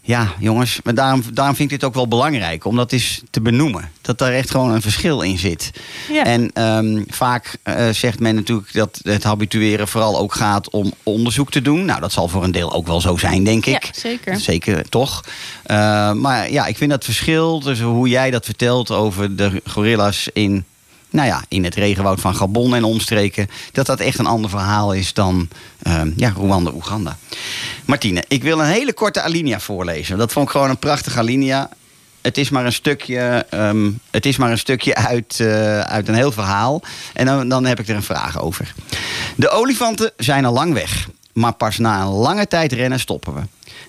Ja, jongens, maar daarom, daarom vind ik dit ook wel belangrijk om dat eens te benoemen. Dat daar echt gewoon een verschil in zit. ja. En ehm, vaak eh, zegt men natuurlijk dat het habitueren vooral ook gaat om onderzoek te doen. Nou, dat zal voor een deel ook wel zo zijn, denk ik. Ja, zeker. Zeker, toch? Eh, maar ja, ik vind dat verschil tussen hoe jij dat vertelt over de gorilla's in, nou ja, in het regenwoud van Gabon en omstreken, dat dat echt een ander verhaal is dan ehm, ja, Rwanda, Oeganda. Martine, ik wil een hele korte alinea voorlezen. Dat vond ik gewoon een prachtige alinea. Het is maar een stukje, ehm, het is maar een stukje uit, eh, uit een heel verhaal. En dan, dan heb ik er een vraag over. De olifanten zijn al lang weg. Maar pas na een lange tijd rennen stoppen we.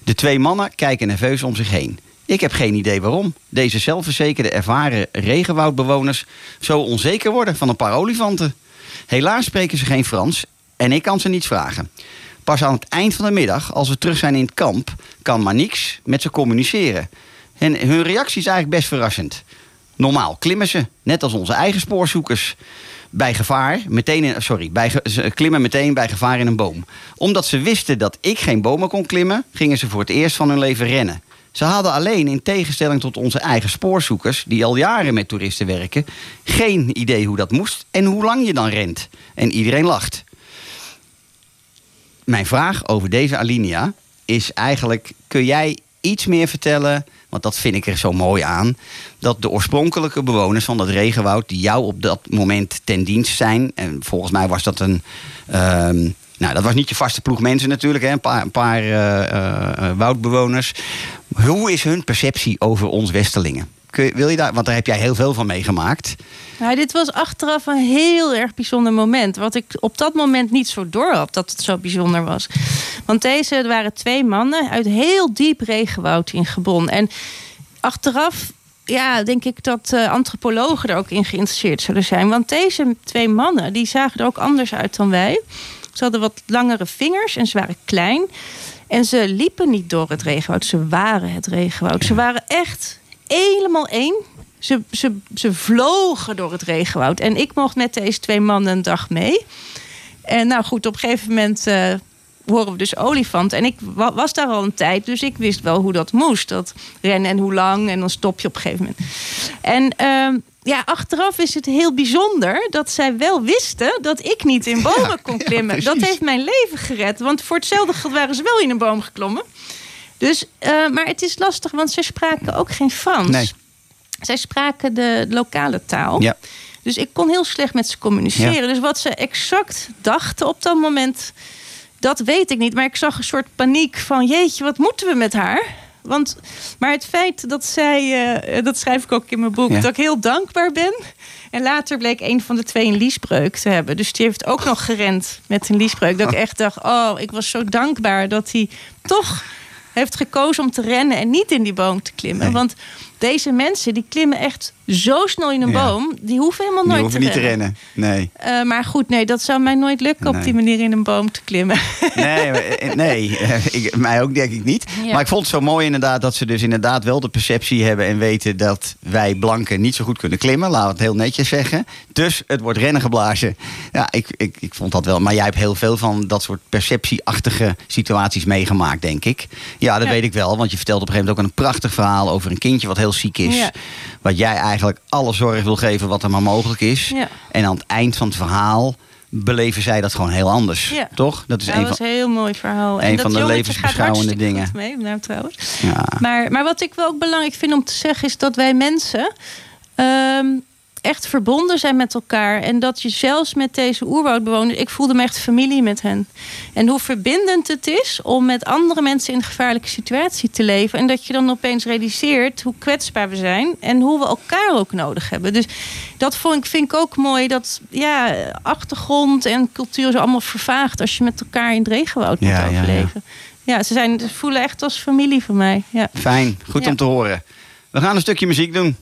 De twee mannen kijken nerveus om zich heen. Ik heb geen idee waarom deze zelfverzekerde ervaren regenwoudbewoners zo onzeker worden van een paar olifanten. Helaas spreken ze geen Frans en ik kan ze niets vragen. Pas aan het eind van de middag, als we terug zijn in het kamp, kan Manix met ze communiceren. En hun reactie is eigenlijk best verrassend. Normaal klimmen ze, net als onze eigen spoorzoekers. Bij gevaar, meteen sorry, bij, klimmen meteen bij gevaar in een boom. Omdat ze wisten dat ik geen bomen kon klimmen, gingen ze voor het eerst van hun leven rennen. Ze hadden alleen, in tegenstelling tot onze eigen spoorzoekers, die al jaren met toeristen werken, geen idee hoe dat moest en hoe lang je dan rent. En iedereen lacht. Mijn vraag over deze alinea is eigenlijk: kun jij iets meer vertellen? Want dat vind ik er zo mooi aan. Dat de oorspronkelijke bewoners van dat regenwoud, die jou op dat moment ten dienst zijn. En volgens mij was dat een. ehm, nou, dat was niet je vaste ploeg mensen natuurlijk, hè, een paar, een paar eh, eh, eh, woudbewoners. Hoe is hun perceptie over ons je, wil je daar, want daar heb jij heel veel van meegemaakt. Nou, dit was achteraf een heel erg bijzonder moment. Wat ik op dat moment niet zo door had dat het zo bijzonder was. Want deze waren twee mannen uit heel diep regenwoud in Gabon. En achteraf ja, denk ik dat antropologen er ook in geïnteresseerd zullen zijn. Want deze twee mannen, die zagen er ook anders uit dan wij. Ze hadden wat langere vingers en ze waren klein. En ze liepen niet door het regenwoud, ze waren het regenwoud. Ze waren echt helemaal één. Ze, ze, ze vlogen door het regenwoud. En ik mocht met deze twee mannen een dag mee. En nou goed, op een gegeven moment eh, horen we dus olifant. En ik wa- was daar al een tijd, dus ik wist wel hoe dat moest. Dat rennen en hoe lang. En dan stop je op een gegeven moment. En ehm, ja, achteraf is het heel bijzonder dat zij wel wisten dat ik niet in bomen <laughs> kon klimmen. dat heeft mijn leven gered. Want voor hetzelfde geld waren ze wel in een boom geklommen. Dus, eh, maar het is lastig, want ze spraken ook geen Frans. Nee. Zij spraken de lokale taal. Ja. Dus ik kon heel slecht met ze communiceren. Dus wat ze exact dachten op dat moment, dat weet ik niet. Maar ik zag een soort paniek van, jeetje, wat moeten we met haar? Want, maar het feit dat zij, eh, dat schrijf ik ook in mijn boek, Ja. dat ik heel dankbaar ben. En later bleek een van de twee een liesbreuk te hebben. Dus die heeft ook nog gerend met een liesbreuk. Dat ik echt dacht, oh, ik was zo dankbaar dat hij toch heeft gekozen om te rennen en niet in die boom te klimmen. Nee. Want deze mensen die klimmen echt zo snel in een Ja. boom, die hoeven helemaal Die nooit hoeven te niet te rennen. rennen. Nee. Eh, maar goed, nee, dat zou mij nooit lukken Nee. op die manier in een boom te klimmen. Nee, maar, eh, nee <laughs> eh, ik, mij ook denk ik niet. Ja. Maar ik vond het zo mooi inderdaad dat ze dus inderdaad wel de perceptie hebben en weten dat wij blanken niet zo goed kunnen klimmen. Laten we het heel netjes zeggen. Dus het wordt rennen geblazen. Ja, ik, ik, ik vond dat wel. Maar jij hebt heel veel van dat soort perceptieachtige situaties meegemaakt, denk ik. Ja, dat Ja. weet ik wel. Want je vertelt op een gegeven moment ook een prachtig verhaal over een kindje wat heel ziek is. Wat jij eigenlijk alle zorg wil geven wat er maar mogelijk is. Ja. En aan het eind van het verhaal beleven zij dat gewoon heel anders. Ja. Toch? Dat is dat een was van... een heel mooi verhaal. een en dat van de levensbeschouwende dingen. mee, nou trouwens. Ja. Maar, maar wat ik wel ook belangrijk vind om te zeggen is dat wij mensen ehm, echt verbonden zijn met elkaar. En dat je zelfs met deze oerwoudbewoners, ik voelde me echt familie met hen. En hoe verbindend het is om met andere mensen in een gevaarlijke situatie te leven. En dat je dan opeens realiseert hoe kwetsbaar we zijn en hoe we elkaar ook nodig hebben. Dus dat vond ik, vind ik ook mooi. Dat ja, achtergrond en cultuur zo allemaal vervaagt als je met elkaar in het regenwoud moet Ja, ja, ja. overleven. Ja, ze, zijn, ze voelen echt als familie voor mij. Ja. Fijn, goed om te horen. We gaan een stukje muziek doen.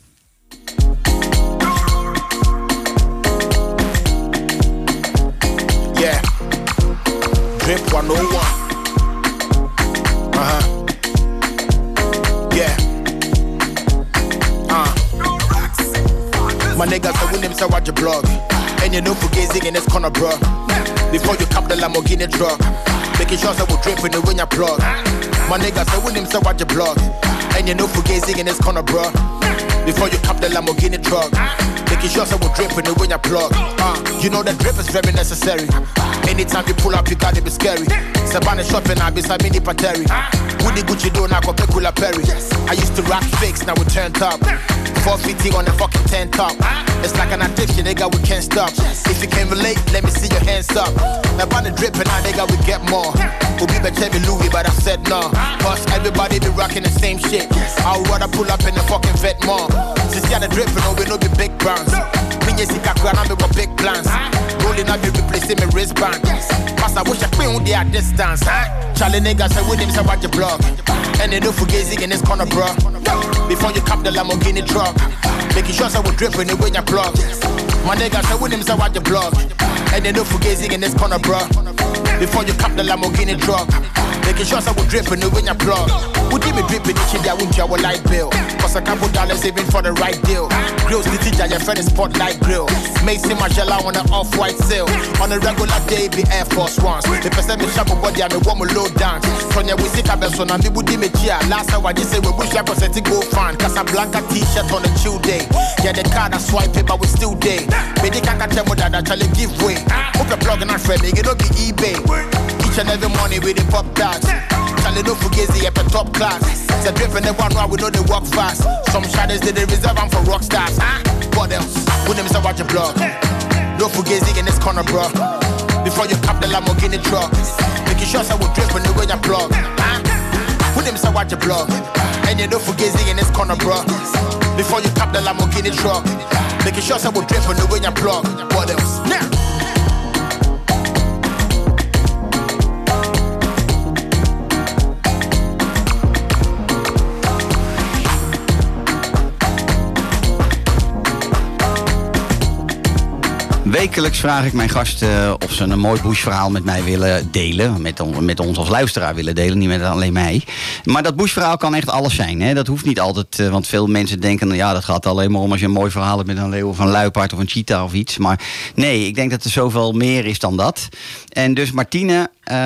Drip 101. Uh huh. Yeah. Uh. My niggas when them say watch your blog. And you know for gazing in this corner, bro. Before you cap the Lamborghini truck. Making sure that we drip in the when you plug. My niggas when them say watch your blog. And you know for gazing in this corner, bro. Before you cap the Lamborghini truck. Making sure that we drip in the when you plug. Uh, you know that drip is very necessary. Anytime you pull up, you gotta be scary. Sabana shopping, I be Sabini Pateri. Woody Gucci do now Coca-Cola Perry. I used to rock fakes, now we turned up. 450 on the fucking 10 top. It's like an addiction, nigga, we can't stop. If you can relate, let me see your hands up. Now on the dripping, now nigga, we get more. We'll be better than Louis, but I said no. Cause everybody be rocking the same shit. I'd rather pull up in the fucking vet more. Since you the dripping, oh, we know the big brands. Minye sika kwa na me got big plans. Rolling up, be replacing my wristband. Cause I wish I could there at distance. Charlie niggas say with him, watch your block. And they don't forget in this corner, bro. Before you cap the Lamborghini truck. Making sure I will drip when you win your plug. My niggas say with him, say watch your block. And they don't forget in this corner, bro. Before you cap the Lamborghini truck. Making sure I will drip when you win your plug. Would you me dripping each day, I won't your light bill. Cause a couple dollars saving for the right deal. Grills, the teacher, your friend is spotlight grill. Mason Margiela on an off-white sale. On a regular day, be Air Force Ones. The person me shop body, I me want me low down. Tonya, we see Cabelson, and me would me cheer. Last hour, just say we wish I could set go fan. Casablanca t-shirt on a chill day. Yeah, the card I swipe it, but we still day. Me the kaka tell me that I tell give way. Hope you're plugging and friend, it don't be eBay. Each and every morning with the pop dogs. Charlie no fugazi up a top class. Say dripping the one while we know they walk fast. Some shadows they, they reserve them for rock stars. What else? When them say watch your blog. No fugazi in this corner, bro. Before you cap the Lamborghini truck. Making sure I will drip when you when you plug. Huh? When them say watch your blog. And you know fugazi in this corner, bro. Before you cap the Lamborghini truck. Making sure I will drip when you when you plug. What else? Now. Wekelijks vraag ik mijn gasten of ze een mooi bushverhaal met mij willen delen. Met, met ons als luisteraar willen delen, niet met alleen mij. Maar dat bushverhaal kan echt alles zijn. Hè? Dat hoeft niet altijd, eh, want veel mensen denken... ja, dat gaat alleen maar om als je een mooi verhaal hebt met een leeuw of een luipaard of een cheetah of iets. Maar nee, ik denk dat er zoveel meer is dan dat. En dus Martine, eh,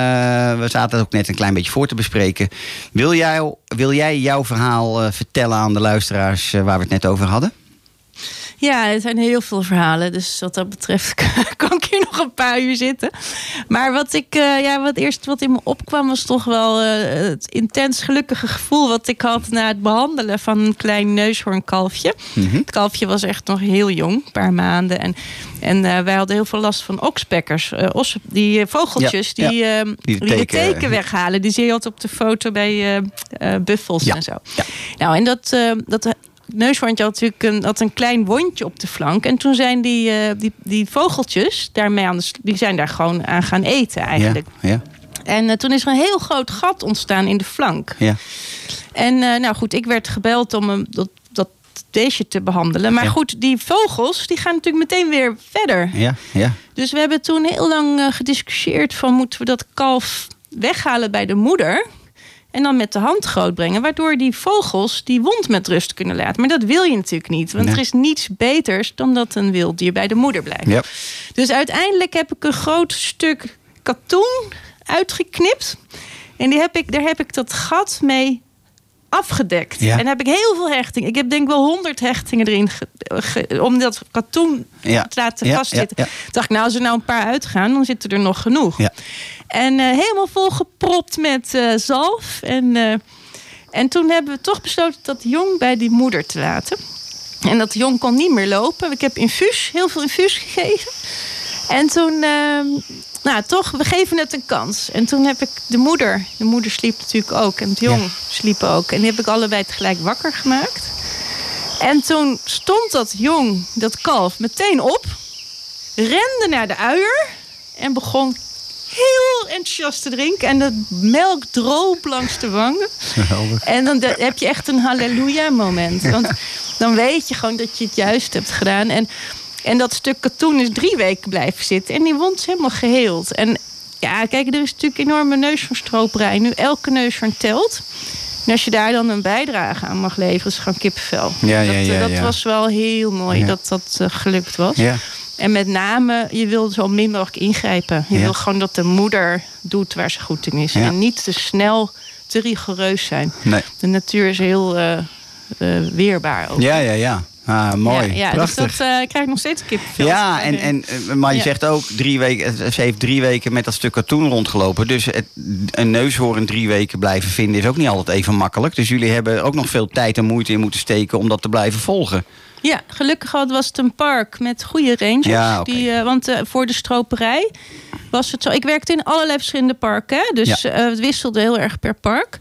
we zaten het ook net een klein beetje voor te bespreken. Wil jij, wil jij jouw verhaal eh, vertellen aan de luisteraars eh, waar we het net over hadden? Ja, er zijn heel veel verhalen. Dus wat dat betreft <laughs> kan ik hier nog een paar uur zitten. Maar wat ik, eh, ja, wat eerst wat in me opkwam, was toch wel eh, het intens gelukkige gevoel wat ik had na het behandelen van een klein neushoornkalfje. Het kalfje was echt nog heel jong, een paar maanden. En, en eh, wij hadden heel veel last van okspekkers. ossen, die vogeltjes Ja, die, ja. eh, Die die, de teken- weghalen. Die zie je altijd op de foto bij buffels en zo. Nou, en dat, dat neushoorntje had natuurlijk een, had een klein wondje op de flank. En toen zijn die, eh, die, die vogeltjes daarmee aan de, die zijn daar gewoon aan gaan eten eigenlijk. Ja, ja, En eh, toen is er een heel groot gat ontstaan in de flank. ja. En eh, nou goed, ik werd gebeld om hem dat, dat beestje te behandelen. Maar Ja. goed, die vogels die gaan natuurlijk meteen weer verder. ja, ja. Dus we hebben toen heel lang gediscussieerd van moeten we dat kalf weghalen bij de moeder. En dan met de hand grootbrengen. Waardoor die vogels die wond met rust kunnen laten. Maar dat wil je natuurlijk niet. Want Nee. er is niets beters dan dat een wild dier bij de moeder blijft. Ja. Dus uiteindelijk heb ik een groot stuk katoen uitgeknipt. En die heb ik, daar heb ik dat gat mee afgedekt. Ja. En heb ik heel veel hechtingen. Ik heb denk wel honderd hechtingen erin ge- ge- om dat katoen Ja. te laten Ja, vastzitten. Dacht ik, nou, als er nou een paar uitgaan, dan zitten er nog genoeg. Ja. En eh, helemaal volgepropt met eh, zalf. En, eh, en toen hebben we toch besloten dat jong bij die moeder te laten. En dat jong kon niet meer lopen. Ik heb infuus, heel veel infuus gegeven. En toen, ehm, nou toch, we geven het een kans. En toen heb ik de moeder, de moeder sliep natuurlijk ook. En het jong Ja. sliep ook. En die heb ik allebei tegelijk wakker gemaakt. En toen stond dat jong, dat kalf, meteen op. Rende naar de uier. En begon heel enthousiast te drinken. En de melk droop langs de wangen. <laughs> En dan heb je echt een halleluja moment. Want dan weet je gewoon dat je het juist hebt gedaan. En, en dat stuk katoen is drie weken blijven zitten. En die wond is helemaal geheeld. En ja, kijk, er is natuurlijk enorme neushoornstroperij. Nu elke neushoorn telt. En als je daar dan een bijdrage aan mag leveren, is het gewoon kippenvel. Ja, ja, dat eh, ja, dat ja. was wel heel mooi Ja. dat dat eh, gelukt was. Ja. En met name, je wil zo min mogelijk ingrijpen. Je Ja. wil gewoon dat de moeder doet waar ze goed in is. Ja. En niet te snel, te rigoureus zijn. Nee. De natuur is heel eh, eh, weerbaar ook. Ja, ja, ja. Ah, mooi. Ja, ja, dus Prachtig. dat eh, krijg ik nog steeds kippenvel. Ja, en, en, eh, maar je Ja. zegt ook drie weken. Ze heeft drie weken met dat stuk katoen rondgelopen. Dus het, een neushoorn drie weken blijven vinden is ook niet altijd even makkelijk. Dus jullie hebben ook nog veel tijd en moeite in moeten steken om dat te blijven volgen. Ja, gelukkig had- was het een park met goede rangers. Ja, die, eh, want eh, voor de stroperij was het zo. Ik werkte in allerlei verschillende parken. hè, Dus Ja. eh, het wisselde heel erg per park.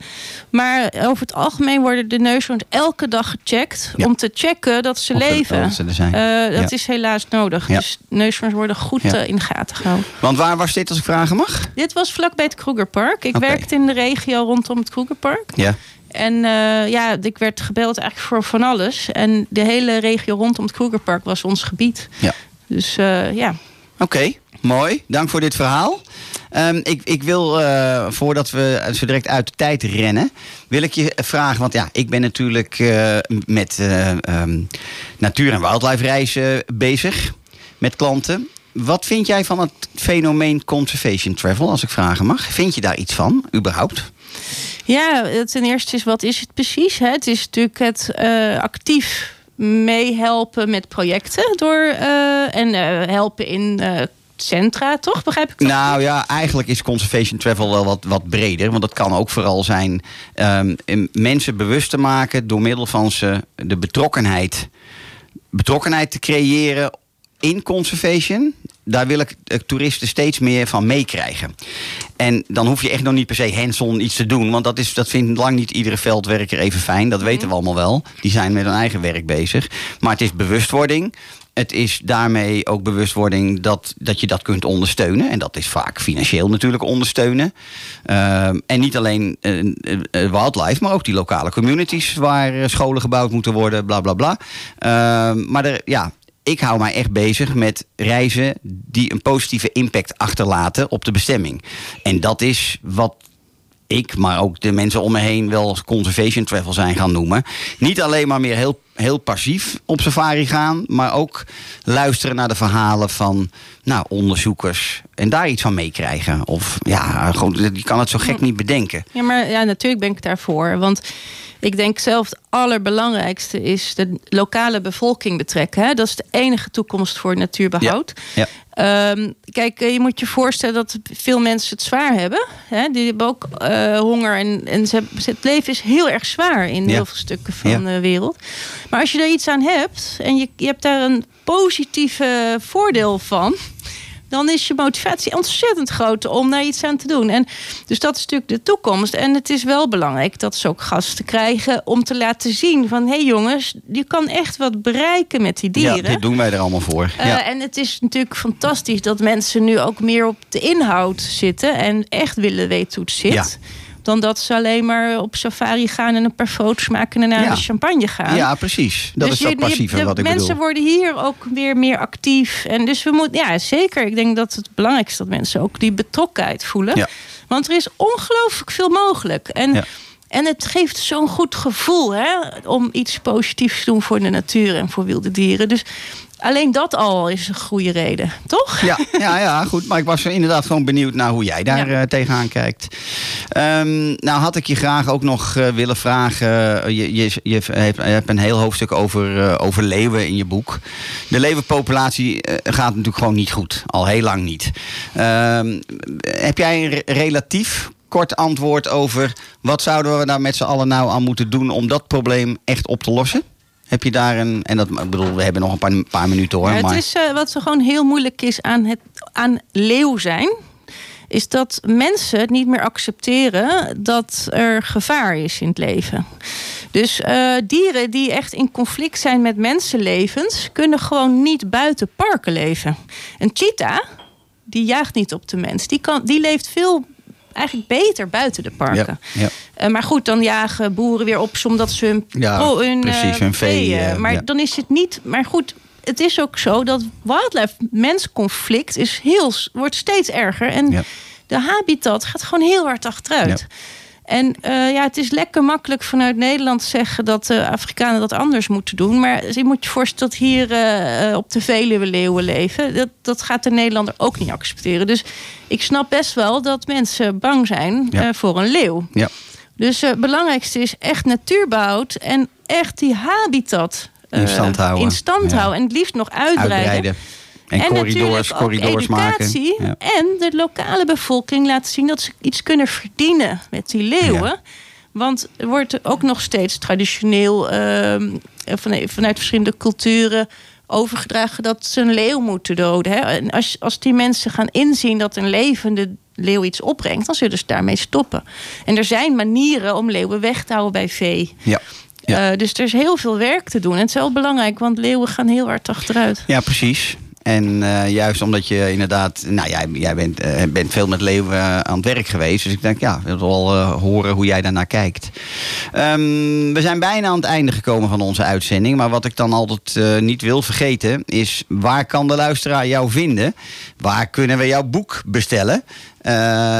Maar over het algemeen worden de neushoorns elke dag gecheckt. Ja. Om te checken dat ze Of leven. dat ze er zijn. Eh, dat Ja. is helaas nodig. Dus neushoorns worden goed eh, in de gaten gehouden. Want waar was dit als ik vragen mag? Dit was vlakbij het Kroegerpark. Ik werkte in de regio rondom het Kroegerpark. Ja. En eh, ja, ik werd gebeld eigenlijk voor van alles. En de hele regio rondom het Kroegerpark was ons gebied. Ja. Dus eh, ja. Oké, mooi. Dank voor dit verhaal. Ehm, ik, ik wil, eh, voordat we zo direct uit de tijd rennen, wil ik je vragen. Want ja, ik ben natuurlijk eh, met eh, ehm, natuur- en wildlife reizen bezig met klanten. Wat vind jij van het fenomeen conservation travel, als ik vragen mag? Vind je daar iets van, überhaupt? Ja, ten eerste is wat is het precies? Hè? Het is natuurlijk het actief meehelpen met projecten door en helpen in centra, toch? Begrijp ik dat? Nou ja, eigenlijk is conservation travel wel wat, wat breder. Want dat kan ook vooral zijn em, mensen bewust te maken door middel van ze de betrokkenheid, betrokkenheid te creëren in conservation. Daar wil ik toeristen steeds meer van meekrijgen. En dan hoef je echt nog niet per se hands-on iets te doen. Want dat, is, dat vindt lang niet iedere veldwerker even fijn. Dat weten we allemaal wel. Die zijn met hun eigen werk bezig. Maar het is bewustwording. Het is daarmee ook bewustwording dat, dat je dat kunt ondersteunen. En dat is vaak financieel natuurlijk ondersteunen. Ehm, en niet alleen eh, eh, wildlife, maar ook die lokale communities waar eh, scholen gebouwd moeten worden, bla bla bla. Ehm, maar er, ja, ik hou mij echt bezig met reizen die een positieve impact achterlaten op de bestemming. En dat is wat ik, maar ook de mensen om me heen wel conservation travel zijn gaan noemen. Niet alleen maar meer heel, heel passief op safari gaan, maar ook luisteren naar de verhalen van nou, onderzoekers en daar iets van meekrijgen. Of ja, gewoon, je kan het zo gek niet bedenken. Ja, maar ja, natuurlijk ben ik daarvoor. Want ik denk zelf het allerbelangrijkste is de lokale bevolking betrekken. Hè? Dat is de enige toekomst voor natuurbehoud. Ja. Ehm, kijk, eh, je moet je voorstellen dat veel mensen het zwaar hebben. Hè? Die hebben ook eh, honger en, en ze het leven is heel erg zwaar in Ja. heel veel stukken van Ja. de wereld. Maar als je daar iets aan hebt en je, je hebt daar een positieve voordeel van dan is je motivatie ontzettend groot om daar iets aan te doen. En dus dat is natuurlijk de toekomst. En het is wel belangrijk dat ze ook gasten krijgen om te laten zien van hé hey jongens, je kan echt wat bereiken met die dieren. Ja, dit doen wij er allemaal voor. Eh, ja. En het is natuurlijk fantastisch dat mensen nu ook meer op de inhoud zitten en echt willen weten hoe het zit. Ja. Dan dat ze alleen maar op safari gaan en een paar foto's maken en naar Ja. de champagne gaan. ja, precies. Dat Dus is dat je- je- de wat ik mensen bedoel. worden hier ook weer meer actief. En dus we moeten, ja, zeker. Ik denk dat het belangrijk is dat mensen ook die betrokkenheid voelen. Ja. Want er is ongelooflijk veel mogelijk. En, Ja. en het geeft zo'n goed gevoel hè, om iets positiefs te doen voor de natuur en voor wilde dieren. Dus alleen dat al is een goede reden, toch? Ja, ja, ja, goed. Maar ik was inderdaad gewoon benieuwd naar hoe jij daar Ja. eh, tegenaan kijkt. Ehm, nou had ik je graag ook nog eh, willen vragen. Je, je, je, hebt, een heel hoofdstuk over, eh, over leeuwen in je boek. De leeuwenpopulatie eh, gaat natuurlijk gewoon niet goed. Al heel lang niet. Ehm, heb jij een re- relatief kort antwoord over... wat zouden we daar met z'n allen nou aan moeten doen... om dat probleem echt op te lossen? Heb je daar een... En dat, ik bedoel, we hebben nog een paar, paar minuten hoor. Ja, het maar, is eh, wat er gewoon heel moeilijk is aan, het, aan leeuw zijn. Is dat mensen het niet meer accepteren dat er gevaar is in het leven. Dus eh, dieren die echt in conflict zijn met mensenlevens, kunnen gewoon niet buiten parken leven. Een cheetah, die jaagt niet op de mens. Die, kan, die leeft veel eigenlijk beter buiten de parken. Ja, ja. Eh, maar goed, dan jagen boeren weer op omdat ze hun, Ja, hun, precies, hun vee, eh, maar dan is het niet. Maar goed, het is ook zo dat wildlife-mens-conflict is heel, wordt steeds erger. En de habitat gaat gewoon heel hard achteruit. En eh, ja, het is lekker makkelijk vanuit Nederland zeggen dat de Afrikanen dat anders moeten doen. Maar je moet je voorstellen dat hier eh, eh, op de Veluwe leeuwen leven. Dat, dat gaat de Nederlander ook niet accepteren. Dus ik snap best wel dat mensen bang zijn Ja. eh, voor een leeuw. Ja. Dus eh, het belangrijkste is echt natuurbehoud en echt die habitat eh, In stand houden. in stand Ja. houden. En het liefst nog uitbreiden. uitbreiden. En, En corridors, corridors maken. educatie. Ja. En de lokale bevolking laten zien dat ze iets kunnen verdienen met die leeuwen. Ja. Want er wordt ook nog steeds traditioneel ehm, van, vanuit verschillende culturen overgedragen dat ze een leeuw moeten doden. Hè? En als, als die mensen gaan inzien dat een levende leeuw iets opbrengt, dan zullen ze daarmee stoppen. En er zijn manieren om leeuwen weg te houden bij vee. Ja. Ja. Eh, dus er is heel veel werk te doen. En het is wel belangrijk, want leeuwen gaan heel hard achteruit. ja, precies. En eh, juist omdat je inderdaad... Nou, jij, jij bent, eh, bent veel met leeuwen eh, aan het werk geweest. Dus ik denk, ja, ik wil wel horen hoe jij daarnaar kijkt. Ehm, we zijn bijna aan het einde gekomen van onze uitzending. Maar wat ik dan altijd niet wil vergeten... is waar kan de luisteraar jou vinden? Waar kunnen we jouw boek bestellen?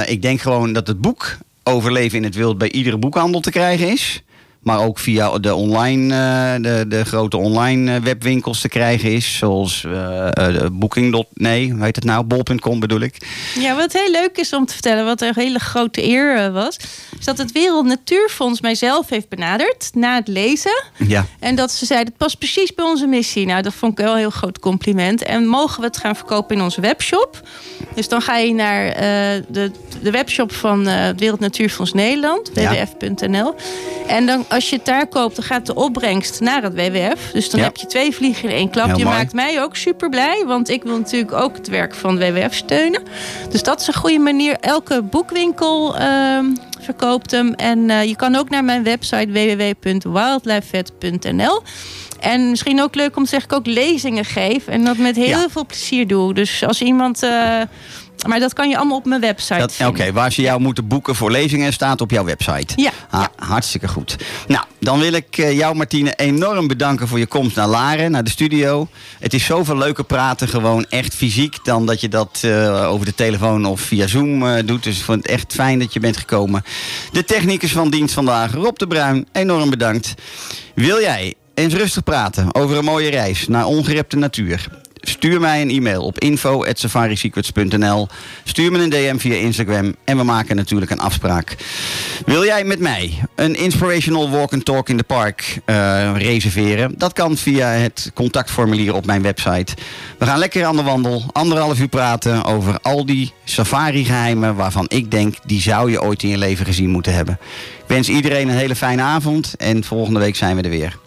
Ik denk gewoon dat het boek Overleven in het Wild... bij iedere boekhandel te krijgen is... Maar ook via de online, eh, de, de grote online eh, webwinkels te krijgen is. Zoals eh Booking. Nee, hoe heet het nou? Bol.com bedoel ik. Ja, wat heel leuk is om te vertellen, wat een hele grote eer was, is dat het Wereld Natuurfonds mijzelf heeft benaderd na het lezen. Ja. En dat ze zeiden, het past precies bij onze missie. Nou, dat vond ik wel een heel groot compliment. En mogen we het gaan verkopen in onze webshop? Dus dan ga je naar de, de webshop van het Wereld Natuurfonds Nederland, wwf.nl. En dan, als je het daar koopt, dan gaat de opbrengst naar het WWF. Dus dan Ja. heb je twee vliegen in één klap. Heel je mooi. maakt mij ook super blij, want ik wil natuurlijk ook het werk van het WWF steunen. Dus dat is een goede manier. Elke boekwinkel ehm, verkoopt hem. En eh, je kan ook naar mijn website www.wildlifevet.nl. En misschien ook leuk om te zeggen, ik ook lezingen geef. En dat met heel Ja. veel plezier doe. Dus als iemand eh, Maar dat kan je allemaal op mijn website Dat- Oké, waar ze jou moeten boeken voor lezingen staat op jouw website. Ja, Ah, Hartstikke goed. Nou, dan wil ik eh, jou, Martine, enorm bedanken voor je komst naar Laren, naar de studio. Het is zoveel leuker praten, gewoon echt fysiek, dan dat je dat eh, over de telefoon of via Zoom eh, doet. Dus ik vond het echt fijn dat je bent gekomen. De technicus van dienst vandaag, Rob de Bruin, enorm bedankt. Wil jij eens rustig praten over een mooie reis naar ongerepte natuur? Stuur mij een e-mail op info.safarisecrets.nl. Stuur me een DM via Instagram en we maken natuurlijk een afspraak. Wil jij met mij een inspirational walk and talk in the park eh, reserveren? Dat kan via het contactformulier op mijn website. We gaan lekker aan de wandel, anderhalf uur praten over al die safari-geheimen waarvan ik denk die zou je ooit in je leven gezien moeten hebben. Ik wens iedereen een hele fijne avond en volgende week zijn we er weer.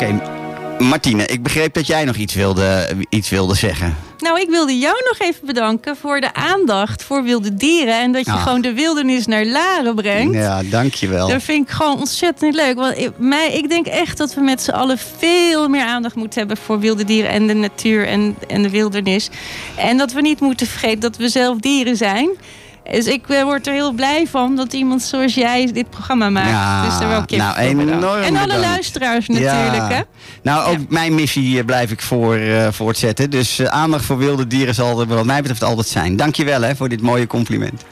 Oké, Martine, ik begreep dat jij nog iets wilde, iets wilde zeggen. Nou, ik wilde jou nog even bedanken voor de aandacht voor wilde dieren. En dat je Ah. gewoon de wildernis naar Laren brengt. Ja, dankjewel. Dat vind ik gewoon ontzettend leuk. Want ik, mij, ik denk echt dat we met z'n allen veel meer aandacht moeten hebben voor wilde dieren en de natuur en, en de wildernis. En dat we niet moeten vergeten dat we zelf dieren zijn. Dus ik eh, word er heel blij van dat iemand zoals jij dit programma maakt. Ja, dus daar nou, voor bedanken. enorm En alle bedankt. luisteraars natuurlijk. Ja. Hè? Nou, ook Ja. mijn missie blijf ik voor, eh, voortzetten. Dus eh, aandacht voor wilde dieren zal er wat mij betreft altijd zijn. Dankjewel hè, voor dit mooie compliment.